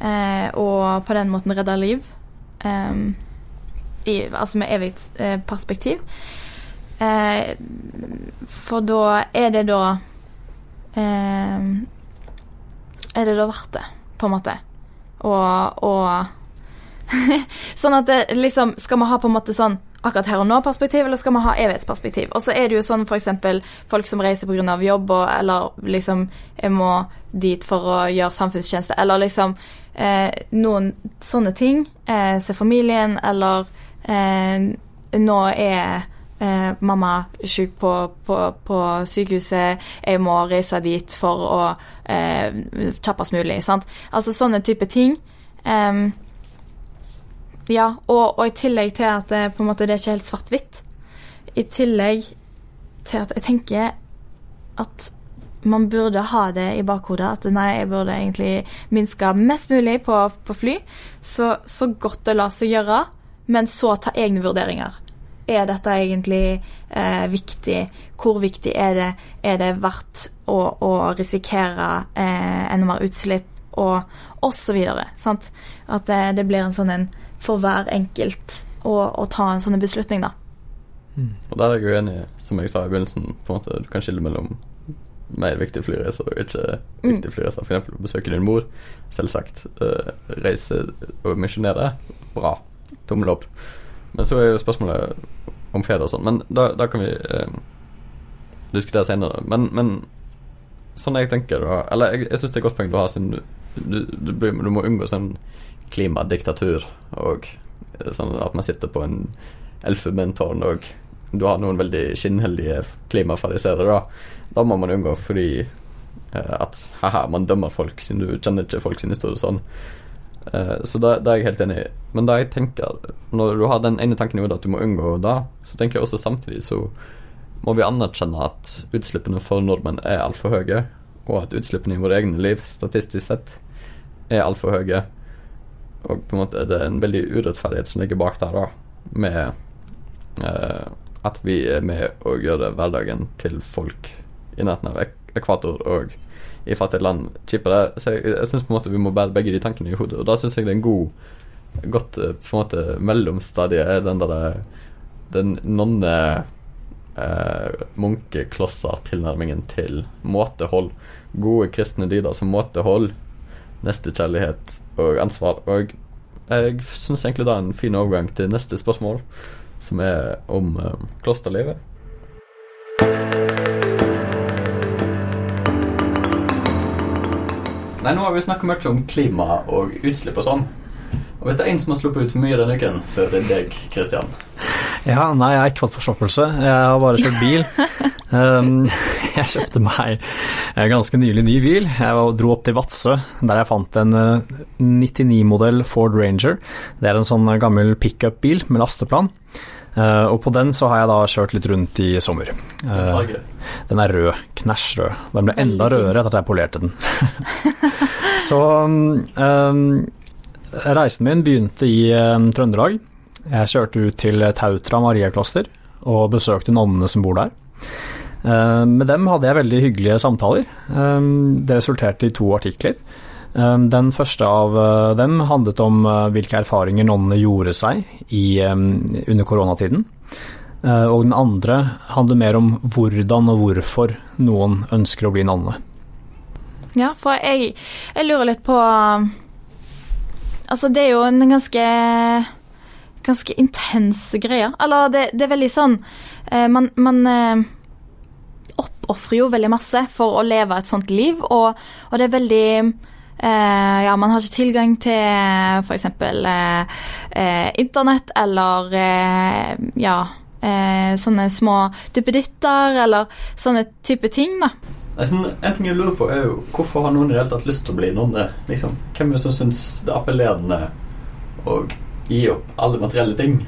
Eh, og på den måten redde liv. I, altså med evig eh, perspektiv. Eh, for da er det da er det da verdt det, på en måte? Og, og Sånn at det liksom Skal vi ha på en måte sånn akkurat her og nå-perspektiv, eller skal vi ha evighetsperspektiv? Og så er det jo sånn f.eks. folk som reiser pga. jobb, og, eller liksom jeg må dit for å gjøre samfunnstjeneste, eller liksom eh, noen sånne ting. Eh, se familien, eller eh, nå er eh, mamma syk på, på, på, sykehuset, jeg må reise dit for å eh, kjappest mulig. Sant? Altså sånne type ting. Um, ja, og, og, i tillegg til at det, på en måte, det er ikke helt svart-hvitt. I tillegg til at jeg tenker at man burde ha det i bakhodet at nei, jeg burde egentlig minske mest mulig på, på fly, så, så godt det lar seg gjøre, men så ta egne vurderinger. Er dette egentlig eh, viktig? Hvor viktig er det? Er det verdt å, å risikere eh, enda mer utslipp? Og osv. At det, det, blir en sånn en for hver enkelt å, å ta en sånn beslutning, da. Mm. Og der er jeg jo enig, som jeg sa i begynnelsen, på en måte du kan skille mellom mer viktige flyreiser og ikke mm. viktige flyreiser. F.eks. å besøke din mor. Selvsagt. Uh, reise og misjonere. Bra. Tommel opp. Men så er jo spørsmålet om fedre og sånn. Men da, da, kan vi eh, diskutere senere. Men, men, sånn jeg tenker da Eller jeg, jeg syns det er et godt poeng du har, siden du, du, du, du må unngå sånn klimadiktatur og eh, sånn at man sitter på en elfenbentårn og du har noen veldig skinnheldige klimafariserere, da. Da må man unngå fordi eh, at haha, man dømmer folk siden du kjenner ikke folk sin historie sånn. Uh, så da, det, er jeg helt enig. i. Men da jeg tenker når du har den ene tanken i hodet at du må unngå da, så tenker jeg også samtidig så må vi anerkjenne at utslippene for nordmenn er altfor høye, og at utslippene i våre egne liv statistisk sett er altfor høye. Og på en måte er det en veldig urettferdighet som ligger bak der, da, med uh, at vi er med å gjøre hverdagen til folk i nærheten av ek ekvator og i fattige land kjipere. Så jeg, jeg syns vi må bære begge de tankene i hodet. Og da syns jeg det er en god godt eh, på en måte mellomstadie den der den nonne eh, munkeklosser-tilnærmingen til måtehold. Gode kristne dyder som måtehold, nestekjærlighet og ansvar. Og jeg syns egentlig det er en fin overgang til neste spørsmål, som er om eh, klosterlivet. Nei, nå har vi snakka mye om klima og utslipp og sånn. Og hvis det er en som har sluppet ut mye denne uken, så er det deg, Kristian. Ja, nei, jeg har ikke fått forstoppelse. Jeg har bare kjørt bil. um, jeg kjøpte meg ganske nylig ny bil. Jeg dro opp til Vadsø, der jeg fant en 99-modell eh, Ford Ranger. Det er en sånn gammel pickup-bil med lasteplan. Uh, og på den så har jeg da kjørt litt rundt i sommer. Uh, den er rød. Knæsj rød. Den ble enda rødere etter at jeg polerte den. så um, reisen min begynte i um, Trøndelag. Jeg kjørte ut til Tautra Mariakloster og besøkte nonnene som bor der. Uh, med dem hadde jeg veldig hyggelige samtaler. Um, det resulterte i to artikler. Ehm, den første av eh, dem handlet om eh, hvilke erfaringer nonnene gjorde seg i, ehm, under koronatiden. Eh, og den andre handler mer om hvordan og hvorfor noen ønsker å bli nonne. Ja, for jeg, jeg, lurer litt på Altså, det er jo en ganske ganske intense greier. Eller det, det er veldig sånn Man, man oppofrer jo veldig masse for å leve et sånt liv, og, og det er veldig ja, man har ikke tilgang til f.eks. Eh, eh, internett eller eh, ja, eh, sånne små duppeditter eller sånne type ting, da. Nesten, en ting jeg lurer på, er jo hvorfor har noen i det hele tatt lyst til å bli nonne? Liksom? Hvem er det som syns det er appellerende å gi opp alle materielle ting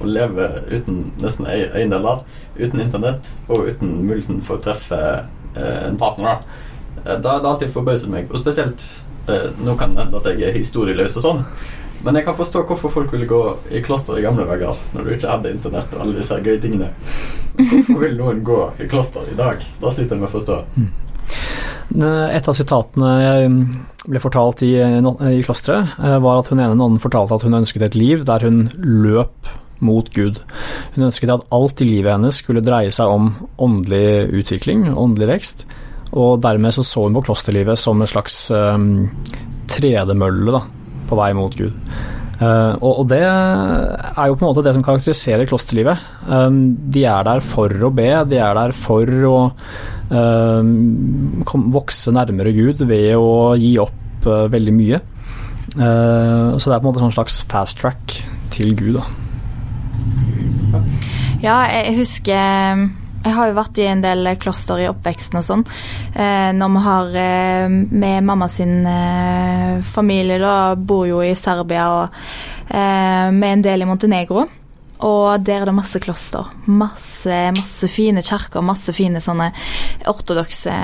og leve uten nesten eiendeler, uten internett og uten muligheten for å treffe eh, en partner? da. Eh, da er det alltid forbauset meg, og spesielt eh, Nå kan det hende at jeg er historieløs og sånn, men jeg kan forstå hvorfor folk ville gå i kloster i gamle dager, når du ikke hadde internett og alle disse gøye tingene. Hvorfor vil noen gå i kloster i dag? Da sitter jeg med å forstå. Et av sitatene jeg ble fortalt i, i klosteret, eh, var at hun ene nonnen fortalte at hun ønsket et liv der hun løp mot Gud. Hun ønsket at alt i livet hennes skulle dreie seg om åndelig utvikling, åndelig vekst, og dermed så, så hun på klosterlivet som en slags um, tredemølle da, på vei mot Gud. Uh, og, og, det er jo på en måte det som karakteriserer klosterlivet. Um, de er der for å be, de er der for å um, vokse nærmere Gud ved å gi opp uh, veldig mye. Uh, så det er på en måte en slags fast track til Gud, da. Ja, jeg husker jeg har jo vært i en del kloster i oppveksten og sånn. Eh, når vi har eh, med mamma sin eh, familie, da bor jo i Serbia og med en del i Montenegro. Og der er det masse kloster. Masse, masse fine kirker, masse fine sånne ortodokse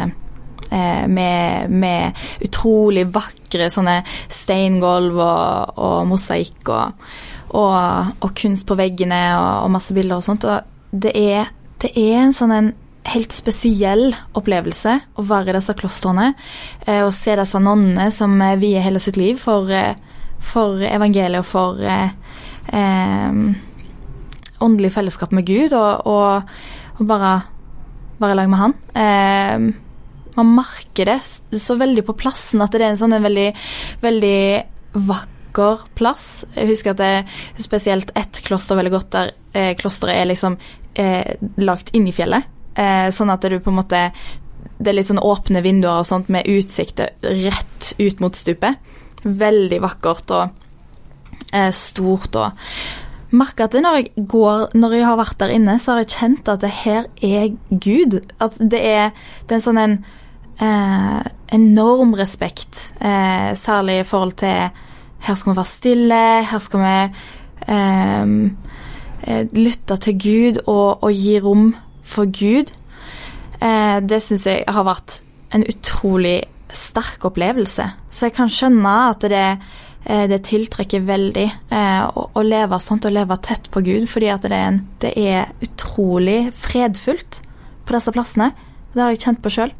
med, med, utrolig vakre sånne steingulv og, og mosaikk og, og, og, kunst på veggene og, og masse bilder og sånt. Og det er det er en sånn en helt spesiell opplevelse å være i disse klostrene. Eh, og se disse nonnene som eh, vier hele sitt liv for, eh, for evangeliet og for eh, eh, åndelig fellesskap med Gud, og, og, og bare være i lag med Han. Eh, man merker det så veldig på plassen at det er en sånn en veldig, veldig vakker plass. Jeg husker at det er spesielt ett kloster veldig godt der eh, klosteret er liksom eh, lagt inn i fjellet. Eh, sånn at du på en måte Det er litt sånn åpne vinduer og sånt med utsikt rett ut mot stupet. Veldig vakkert og eh, stort og merker at når jeg går Når jeg har vært der inne, så har jeg kjent at det her er Gud. At det er, det er en sånn en eh, enorm respekt, eh, særlig i forhold til Her skal vi være stille, her skal vi eh, Eh, lytte til Gud og, og, gi rom for Gud, eh, det syns jeg har vært en utrolig sterk opplevelse. Så jeg kan skjønne at det, eh, det tiltrekker veldig å, å, leve sånt, å leve tett på Gud, fordi at det er, en, det er utrolig fredfullt på disse plassene. Det har jeg kjent på sjøl.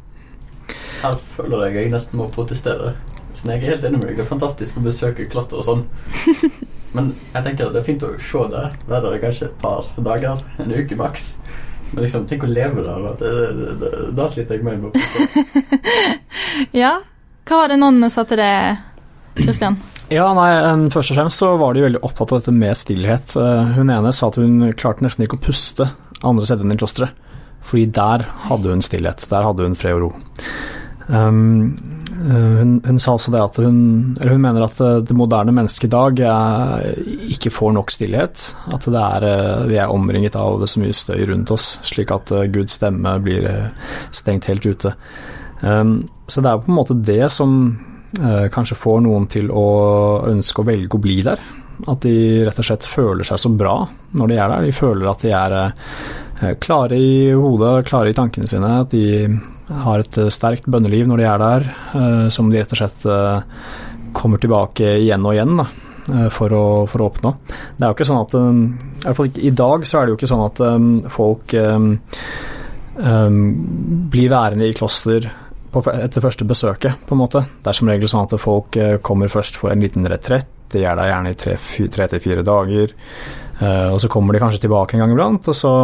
Her føler jeg jeg nesten må protestere. Så jeg er helt enig med deg. Det er fantastisk å besøke kloster og sånn. Men jeg tenker det er fint å se det. Være der kanskje et par dager. En uke maks. Men liksom, tenk å leve der. Da, det, det, da sliter jeg med å ja. Hva var det noen sa til det, Kristian? Ja, nei, Først og fremst så var de veldig opptatt av dette med stillhet. Eh, hun ene sa at hun klarte nesten ikke å puste andre steder enn i klosteret. Fordi der hadde hun stillhet. Der hadde hun fred og ro. Um, hun, hun, sa også det at hun, hun mener at det moderne mennesket i dag er, ikke får nok stillhet. At er, eh, vi er omringet av så mye støy rundt oss, slik at eh, Guds stemme blir eh, stengt helt ute. Så det er på en måte det som kanskje får noen til å ønske å velge å bli der. At de rett og slett føler seg så bra når de er der. De føler at de er klare i hodet, klare i tankene sine. At de har et eh, sterkt bønneliv når de er der, eh, som de rett og slett eh, kommer tilbake igjen og igjen da, for, å, for å oppnå. Det er jo ikke sånn at I hvert fall i dag så er det jo ikke sånn at folk blir værende i kloster etter første besøket, på en måte. Det er som regel sånn at folk kommer først for en liten retrett, de er der gjerne i tre til fire dager. Og så kommer de kanskje tilbake en gang iblant, og så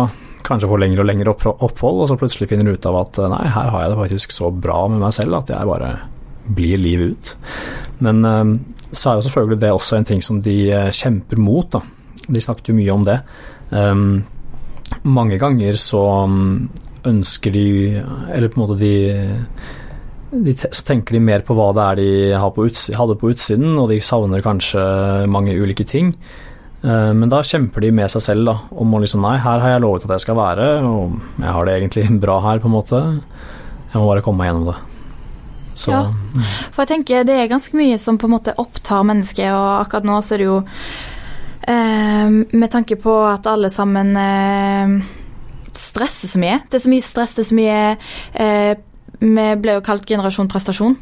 kanskje får lengre og lengre opphold, og så plutselig finner du ut av at nei, her har jeg det faktisk så bra med meg selv at jeg bare blir livet ut. Men eh, så er jo selvfølgelig det også en ting som de eh, kjemper mot, da. de snakket jo mye om det. Um, mange ganger så um, ønsker de Eller på en måte de, de Så tenker de mer på hva det er de på hadde på utsiden, og de savner kanskje mange ulike ting. Uh, men da kjemper de med seg selv da, om å liksom Nei, her har jeg lovet at jeg skal være, og jeg har det egentlig bra her, på en måte. Jeg må bare komme meg gjennom det. Så, ja, for jeg tenker det er ganske mye som på en måte opptar mennesket, og akkurat nå så er det jo Eh, med tanke på at alle sammen eh, stresser så mye. Det er så mye stress, det er så mye eh, Vi ble jo kalt generasjon prestasjon.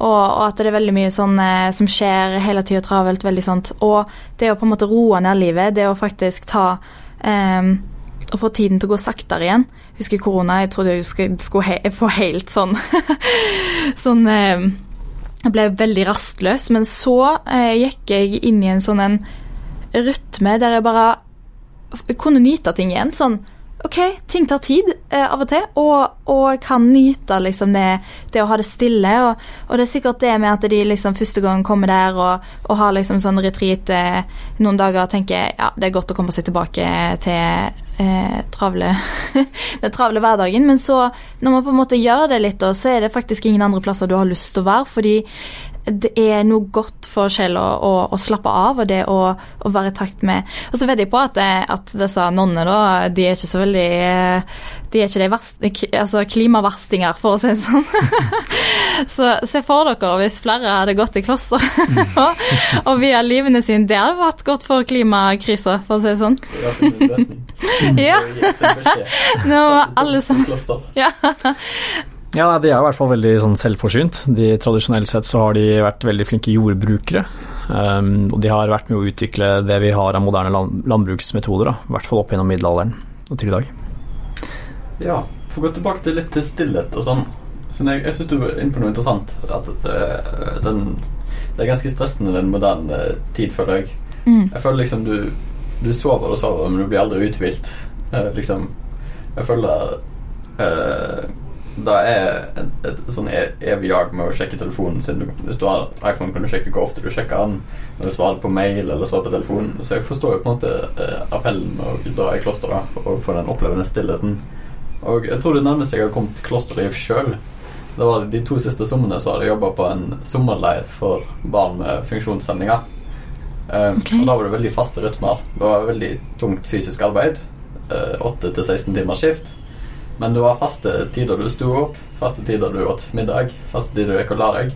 Og, og, at det er veldig mye sånn eh, som skjer hele tida travelt. veldig sånt. Og det å på en måte roe ned livet, det å faktisk ta eh, og få tiden til å gå saktere igjen. Husker korona, jeg trodde jeg skulle, skulle he få helt sånn Sånn eh, Jeg ble veldig rastløs, men så eh, gikk jeg inn i en sånn en rytme der jeg bare kunne nyte ting igjen. Sånn OK, ting tar tid eh, av og til, og, og kan nyte liksom det, det, å ha det stille. Og, og, det er sikkert det med at de liksom første gang kommer der og, og har liksom sånn retreat eh, noen dager og tenker ja, det er godt å komme seg tilbake til eh, travle, den travle hverdagen. Men så, når man på en måte gjør det litt, så er det faktisk ingen andre plasser du har lyst til å være. fordi det er noe godt for sjela å, å, slappe av, og det å, å, være i takt med Og så vet jeg på at, at disse nonnene, da, de er ikke så veldig De er ikke de verste, altså klimaverstinger, for å si det sånn. så se for dere hvis flere hadde gått i kloster og, og via livene sine. Det hadde vært godt for klimakrisa, for å si det sånn. ja. Nå, alle sammen ja. Ja, De er i hvert fall veldig sånn, selvforsynt. De, tradisjonelt sett så har de vært veldig flinke jordbrukere. Um, og de har vært med å utvikle det vi har av moderne land, landbruksmetoder. Da. I hvert fall opp gjennom middelalderen og til i dag. Ja, for å gå tilbake til litt til stillhet og sånn. Så jeg jeg syns du er inne på noe interessant. At uh, den, det er ganske stressende den moderne tid, føler jeg. Mm. Jeg føler liksom du, du sover og sover, men du blir aldri uthvilt. Uh, liksom Jeg føler uh, det er et, et, sånn e-, evig jag med å sjekke telefonen sin. Hvis du har iPhone, kan du sjekke hvor ofte du sjekker den. eller svare på mail eller svare på telefonen. Så jeg forstår jo på en måte eh, appellen med å dra i klosteret og få den opplevende stillheten. Og jeg tror det nærmeste jeg har kommet klosterliv sjøl, det var de to siste somrene så hadde jeg jobba på en sommerleir for barn med funksjonshemninger. Eh, okay. Og da var det veldig faste rytmer. Det var veldig tungt fysisk arbeid. Eh, 8 16 timers skift. Men det var faste tider du sto opp, faste tider du åt middag, faste tider du gikk og la deg.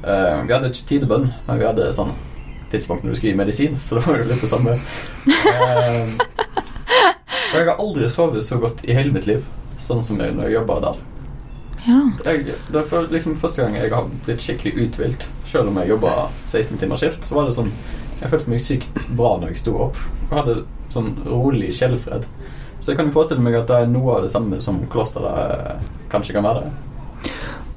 Uh, vi hadde ikke tidebønn, men vi hadde sånn tidspunkt når du skulle gi medisin, så det var jo litt det samme. Uh, og jeg har aldri sovet så godt i hele mitt liv sånn som jeg når jeg jobba der. Ja. Jeg, det var liksom første gang jeg har blitt skikkelig uthvilt. Selv om jeg jobba 16 timers skift, så var det sånn Jeg følte meg sykt bra når jeg sto opp. Og hadde sånn rolig sjelefred. Så jeg kan jo forestille meg at det er noe av det samme som klosteret eh, kanskje kan være.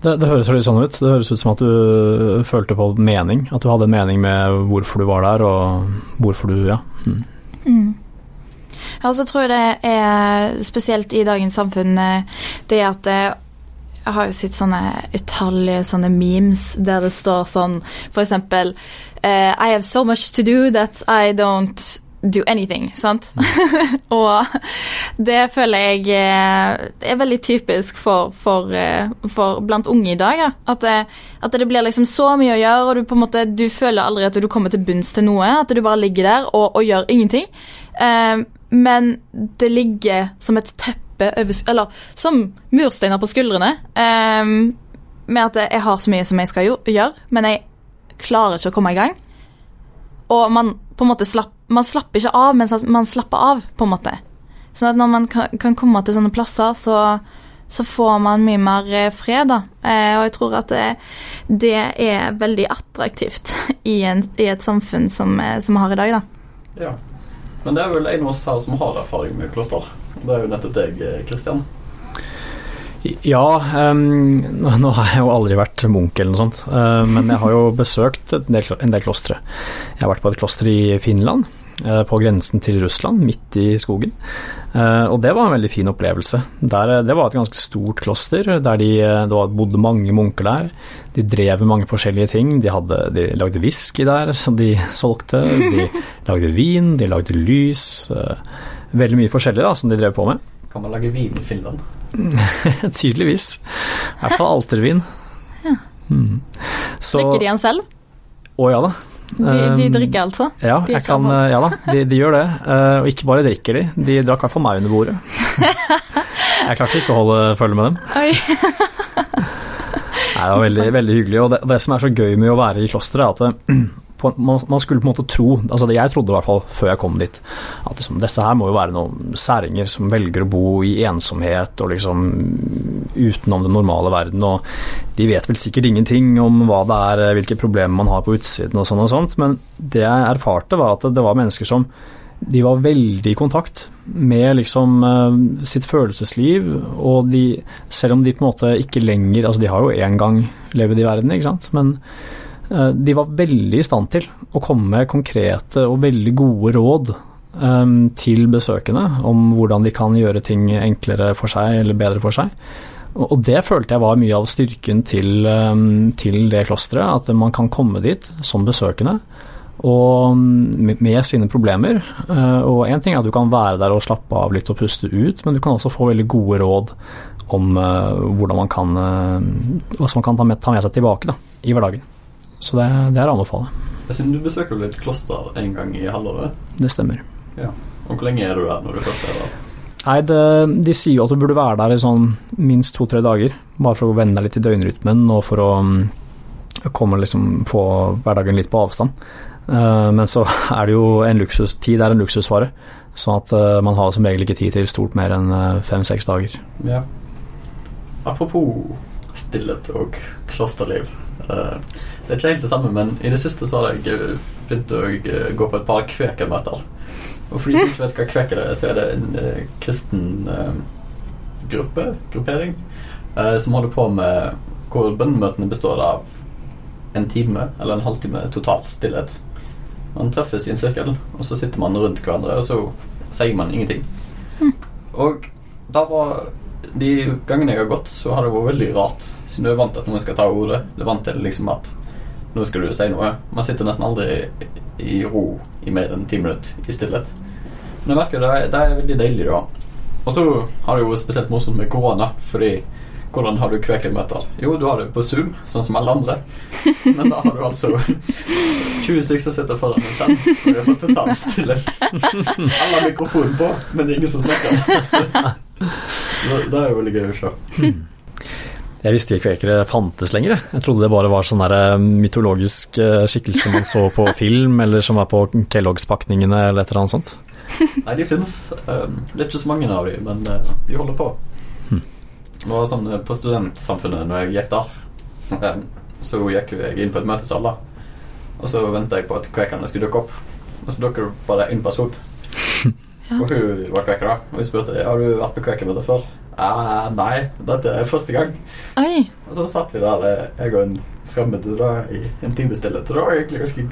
Det, det høres litt sånn ut. Det høres ut som at du følte på mening. At du hadde en mening med hvorfor du var der, og hvorfor du Ja. Mm. Mm. Ja, så tror jeg det er spesielt i dagens samfunn eh, det at eh, jeg har jo sett sånne utallige sånne memes der det står sånn for eksempel I have so much to do that I don't do anything, sant? Og det føler jeg eh, er veldig typisk for, for, eh, for blant unge i dag. Ja. At, det, at, det, blir liksom så mye å gjøre, og du på en måte du føler aldri at du kommer til bunns til noe. At du bare ligger der og, og gjør ingenting. Eh, men det ligger som et teppe over Eller som mursteiner på skuldrene. Eh, med at jeg har så mye som jeg skal gjøre, men jeg klarer ikke å komme i gang. Og man på en måte slapp, man slapper ikke av, men man slapper av, på en måte. Sånn at når man kan, kan komme til sånne plasser, så, så får man mye mer eh, fred, da. Eh, og jeg tror at det, det er veldig attraktivt i, en, i et samfunn som, eh, som, vi har i dag, da. Ja. Men det er vel en av oss her som har erfaring med kloster. Det er jo nettopp deg, Kristian. Ja, um, nå har jeg jo aldri vært munk eller noe sånt, uh, men jeg har jo besøkt en del, en del klostre. Jeg har vært på et kloster i Finland, eh, på grensen til Russland, midt i skogen. Eh, og det var en veldig fin opplevelse. Der, det var et ganske stort kloster, der de, det bodde mange munker der. De drev med mange forskjellige ting. De, hadde, de lagde whisky der som de solgte. De lagde vin, de lagde lys. Veldig mye forskjellig da, som de drev på med. Kan man lage vin i Finland? Tydeligvis. I hvert fall altervin. Ja. Mm. Så, Drikker de den selv? Å ja da. De, de, um, drikker altså? Ja, kan, ja da, de, de, gjør det. Uh, og ikke bare drikker de, de drakk i hvert fall meg under bordet. jeg klarte ikke å holde følge med dem. Nei, det var veldig, veldig hyggelig. Og det, det, som er så gøy med å være i klosteret, er at på, man, man, skulle på en måte tro, altså det jeg trodde i hvert fall før jeg kom dit, at liksom, disse her må jo være noen særinger som velger å bo i ensomhet og liksom utenom den normale verden. og De vet vel sikkert ingenting om hva det er, hvilke problemer man har på utsiden og sånn og sånt, men det jeg erfarte var at det var mennesker som de var veldig i kontakt med liksom uh, sitt følelsesliv, og de, selv om de på en måte ikke lenger Altså, de har jo en gang levd i verden, ikke sant, men Eh, de var veldig i stand til å komme med konkrete og veldig gode råd um, til besøkende om hvordan de kan gjøre ting enklere for seg eller bedre for seg. Og det følte jeg var mye av styrken til, um, til det klosteret, at man kan komme dit som besøkende og med sine problemer. Uh, og én ting er at du kan være der og slappe av litt og puste ut, men du kan også få veldig gode råd om uh, hvordan man kan, man kan ta med seg tilbake da, i hverdagen. Så det, det er å anbefale. Siden du besøker litt kloster en gang i halvåret? Det stemmer. Ja. Og hvor lenge er du der når du først er der? Nei, det, De sier jo at du burde være der i sånn minst to-tre dager. Bare for å venne deg litt i døgnrytmen og for å um, komme liksom, få hverdagen litt på avstand. Uh, men så er det jo en luksus, tid er en luksusvare. Sånn at uh, man har som regel ikke tid til stort mer enn uh, fem-seks dager. Ja. Apropos stillhet og klosterliv. Det er ikke helt det samme, men i det siste så har jeg eh, begynt å eh, gå på et par kvekermøter. Og for de som ikke vet hva kveker er, så er det en uh, kristen uh, gruppe, gruppering, uh, som holder på med hvor bønnemøtene består av en time eller en halvtime total stillhet. Man treffes i en sirkel, og så sitter man rundt hverandre, og så sier man ingenting. Mm. Og da var De gangene jeg har gått, så har det vært veldig rart. Siden du er vant til at noen skal ta ordet. Du er vant til liksom at nå skal du si noe. Man sitter nesten aldri i ro i mer enn ti minutter i stillhet. Men jeg merker det, det er veldig deilig, da. Og så har det jo spesielt morsomt med korona, fordi hvordan har du kvekermøter? Jo, du har det på Zoom, sånn som alle andre. Men da har du altså 20 stykker som sitter foran en skjerm, og du har totalt stillhet. Alle har mikrofonen på, men det er ingen som snakker. Så, det er jo veldig gøy å se. Jeg visste ikke kvekere fantes lenger. Jeg trodde det bare var sånn eh, mytologisk eh, skikkelse man så på film, eller som var på Kellogg-pakningene eller et eller annet sånt. Nei, de fins. Um, det er ikke så mange av dem, men uh, vi holder på. Hm. Det var sånn På studentsamfunnet når jeg gikk der, um, så gikk jeg inn på et møtesal, da. Og så venta jeg på at kvekerne skulle dukke opp. Og så dukker det bare én person. Ja. Og hun var kveker, da. Og vi spurte har du vært på kvekermøte før. Uh, nei, dette er første gang. Oi. Og så satt vi der, eh, jeg og en fremmed, da, i en time stillhet. Og det var egentlig ganske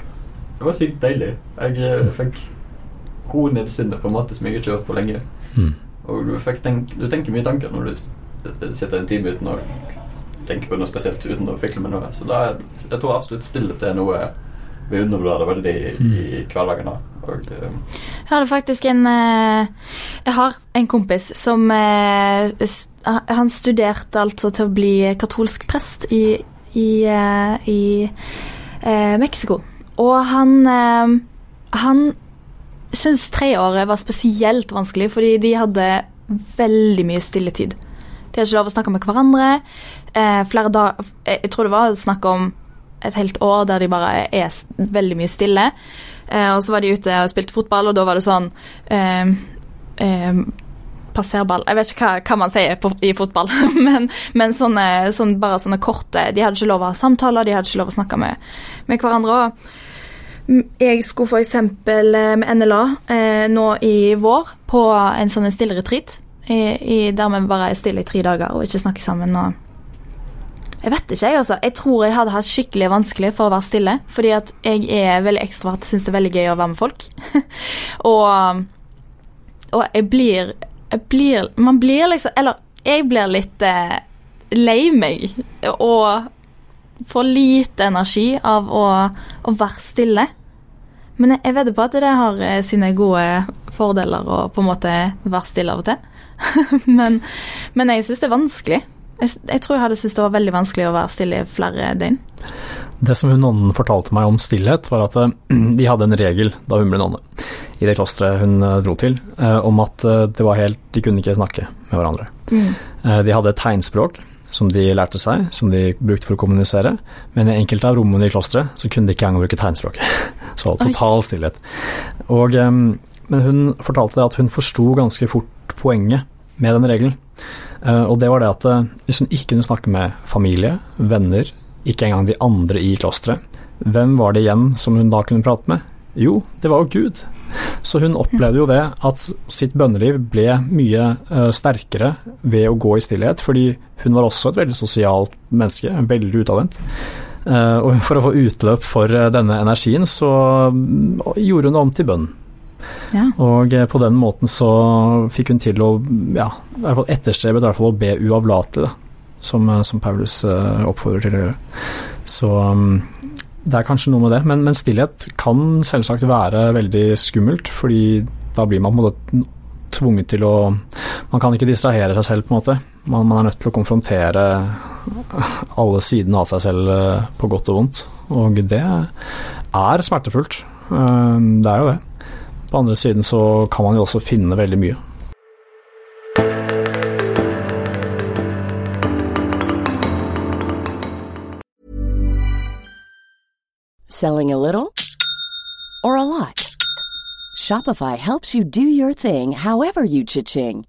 Det var sykt deilig. Jeg mm. fikk ro ned sinnet på en måte som jeg ikke har gjort på lenge. Mm. Og du, tenk, du, tenker mye tanker når du sitter en time uten å tenke på noe spesielt, uten å fikle med noe. Så da, jeg tror absolutt stillhet er noe vi undervurderer veldig i, i hverdagen. Og, uh, jeg hadde faktisk en uh, Jeg har en kompis som uh, Han studerte altså til å bli katolsk prest i, i, i Mexico. Og han Han syntes treåret var spesielt vanskelig, fordi de hadde veldig mye stilletid. De hadde ikke lov å snakke med hverandre. flere dager Jeg tror det var snakk om et helt år der de bare er veldig mye stille. Eh, og så var de ute og spilte fotball, og da var det sånn eh, eh, Passerball Jeg vet ikke hva, hva man sier på, i fotball, men, men sånne, sånne, bare sånne korte De hadde ikke lov å ha samtaler, de hadde ikke lov å snakke med, med hverandre. Og jeg skulle f.eks. Eh, med NLA eh, nå i vår på en sånn stille retrit, der vi bare er stille i tre dager og ikke snakker sammen. og Jeg vet ikke, jeg, altså. Jeg tror jeg hadde hatt skikkelig vanskelig for å være stille. Fordi at jeg er veldig ekstrovert, syns det er veldig gøy å være med folk. og, og jeg blir, jeg blir Man blir liksom Eller jeg blir litt eh, lei meg og får lite energi av å, å være stille. Men jeg, jeg vedder på at det har eh, sine gode fordeler å på en måte være stille av og til. men, men jeg syns det er vanskelig. Jeg, jeg, tror jeg hadde syntes det var veldig vanskelig å være stille i flere døgn. Det som hun nonnen fortalte meg om stillhet, var at eh, de hadde en regel da hun ble nonne, i det klosteret hun eh, dro til, eh, om at det var helt De kunne ikke snakke med hverandre. Mm. De hadde et tegnspråk som de lærte seg, som de brukte for å kommunisere, men i enkelte av rommene i klosteret så kunne de ikke engang bruke tegnspråket. Så total stillhet. Og, men hun fortalte at hun forsto ganske fort poenget med den regelen. Eh, og det var det at eh, hvis hun ikke kunne snakke med familie, venner, ikke engang de andre i klosteret, hvem var det igjen som hun da kunne prate med? Jo, det var jo Gud. Så hun opplevde jo det at sitt bønneliv ble mye uh, sterkere ved å gå i stillhet, fordi hun var også et veldig sosialt menneske, veldig utadvendt. Og for å få utløp for denne energien, så gjorde hun det om til bønn. Ja. Og eh, på den måten så fikk hun til å ja, i hvert fall etterstrebe hvert fall å be uavlatelig, som, eh, som, Paulus uh, oppfordrer til å gjøre. Så um, det er kanskje noe med det. Men, men, stillhet kan selvsagt være veldig skummelt, fordi da blir man på en måte tvunget til å Man kan ikke distrahere seg selv, på en måte. Man, man er nødt til å konfrontere alle sidene av seg selv på godt og vondt. Og det er smertefullt. Det er jo det. På andre siden så kan man jo også finne veldig mye. Selling a little or a lot? Shopify helps you do your thing however you cha-ching.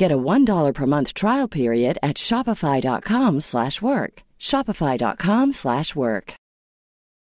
Get a $1 per month trial period at shopify.com slash work. Shopify.com slash work.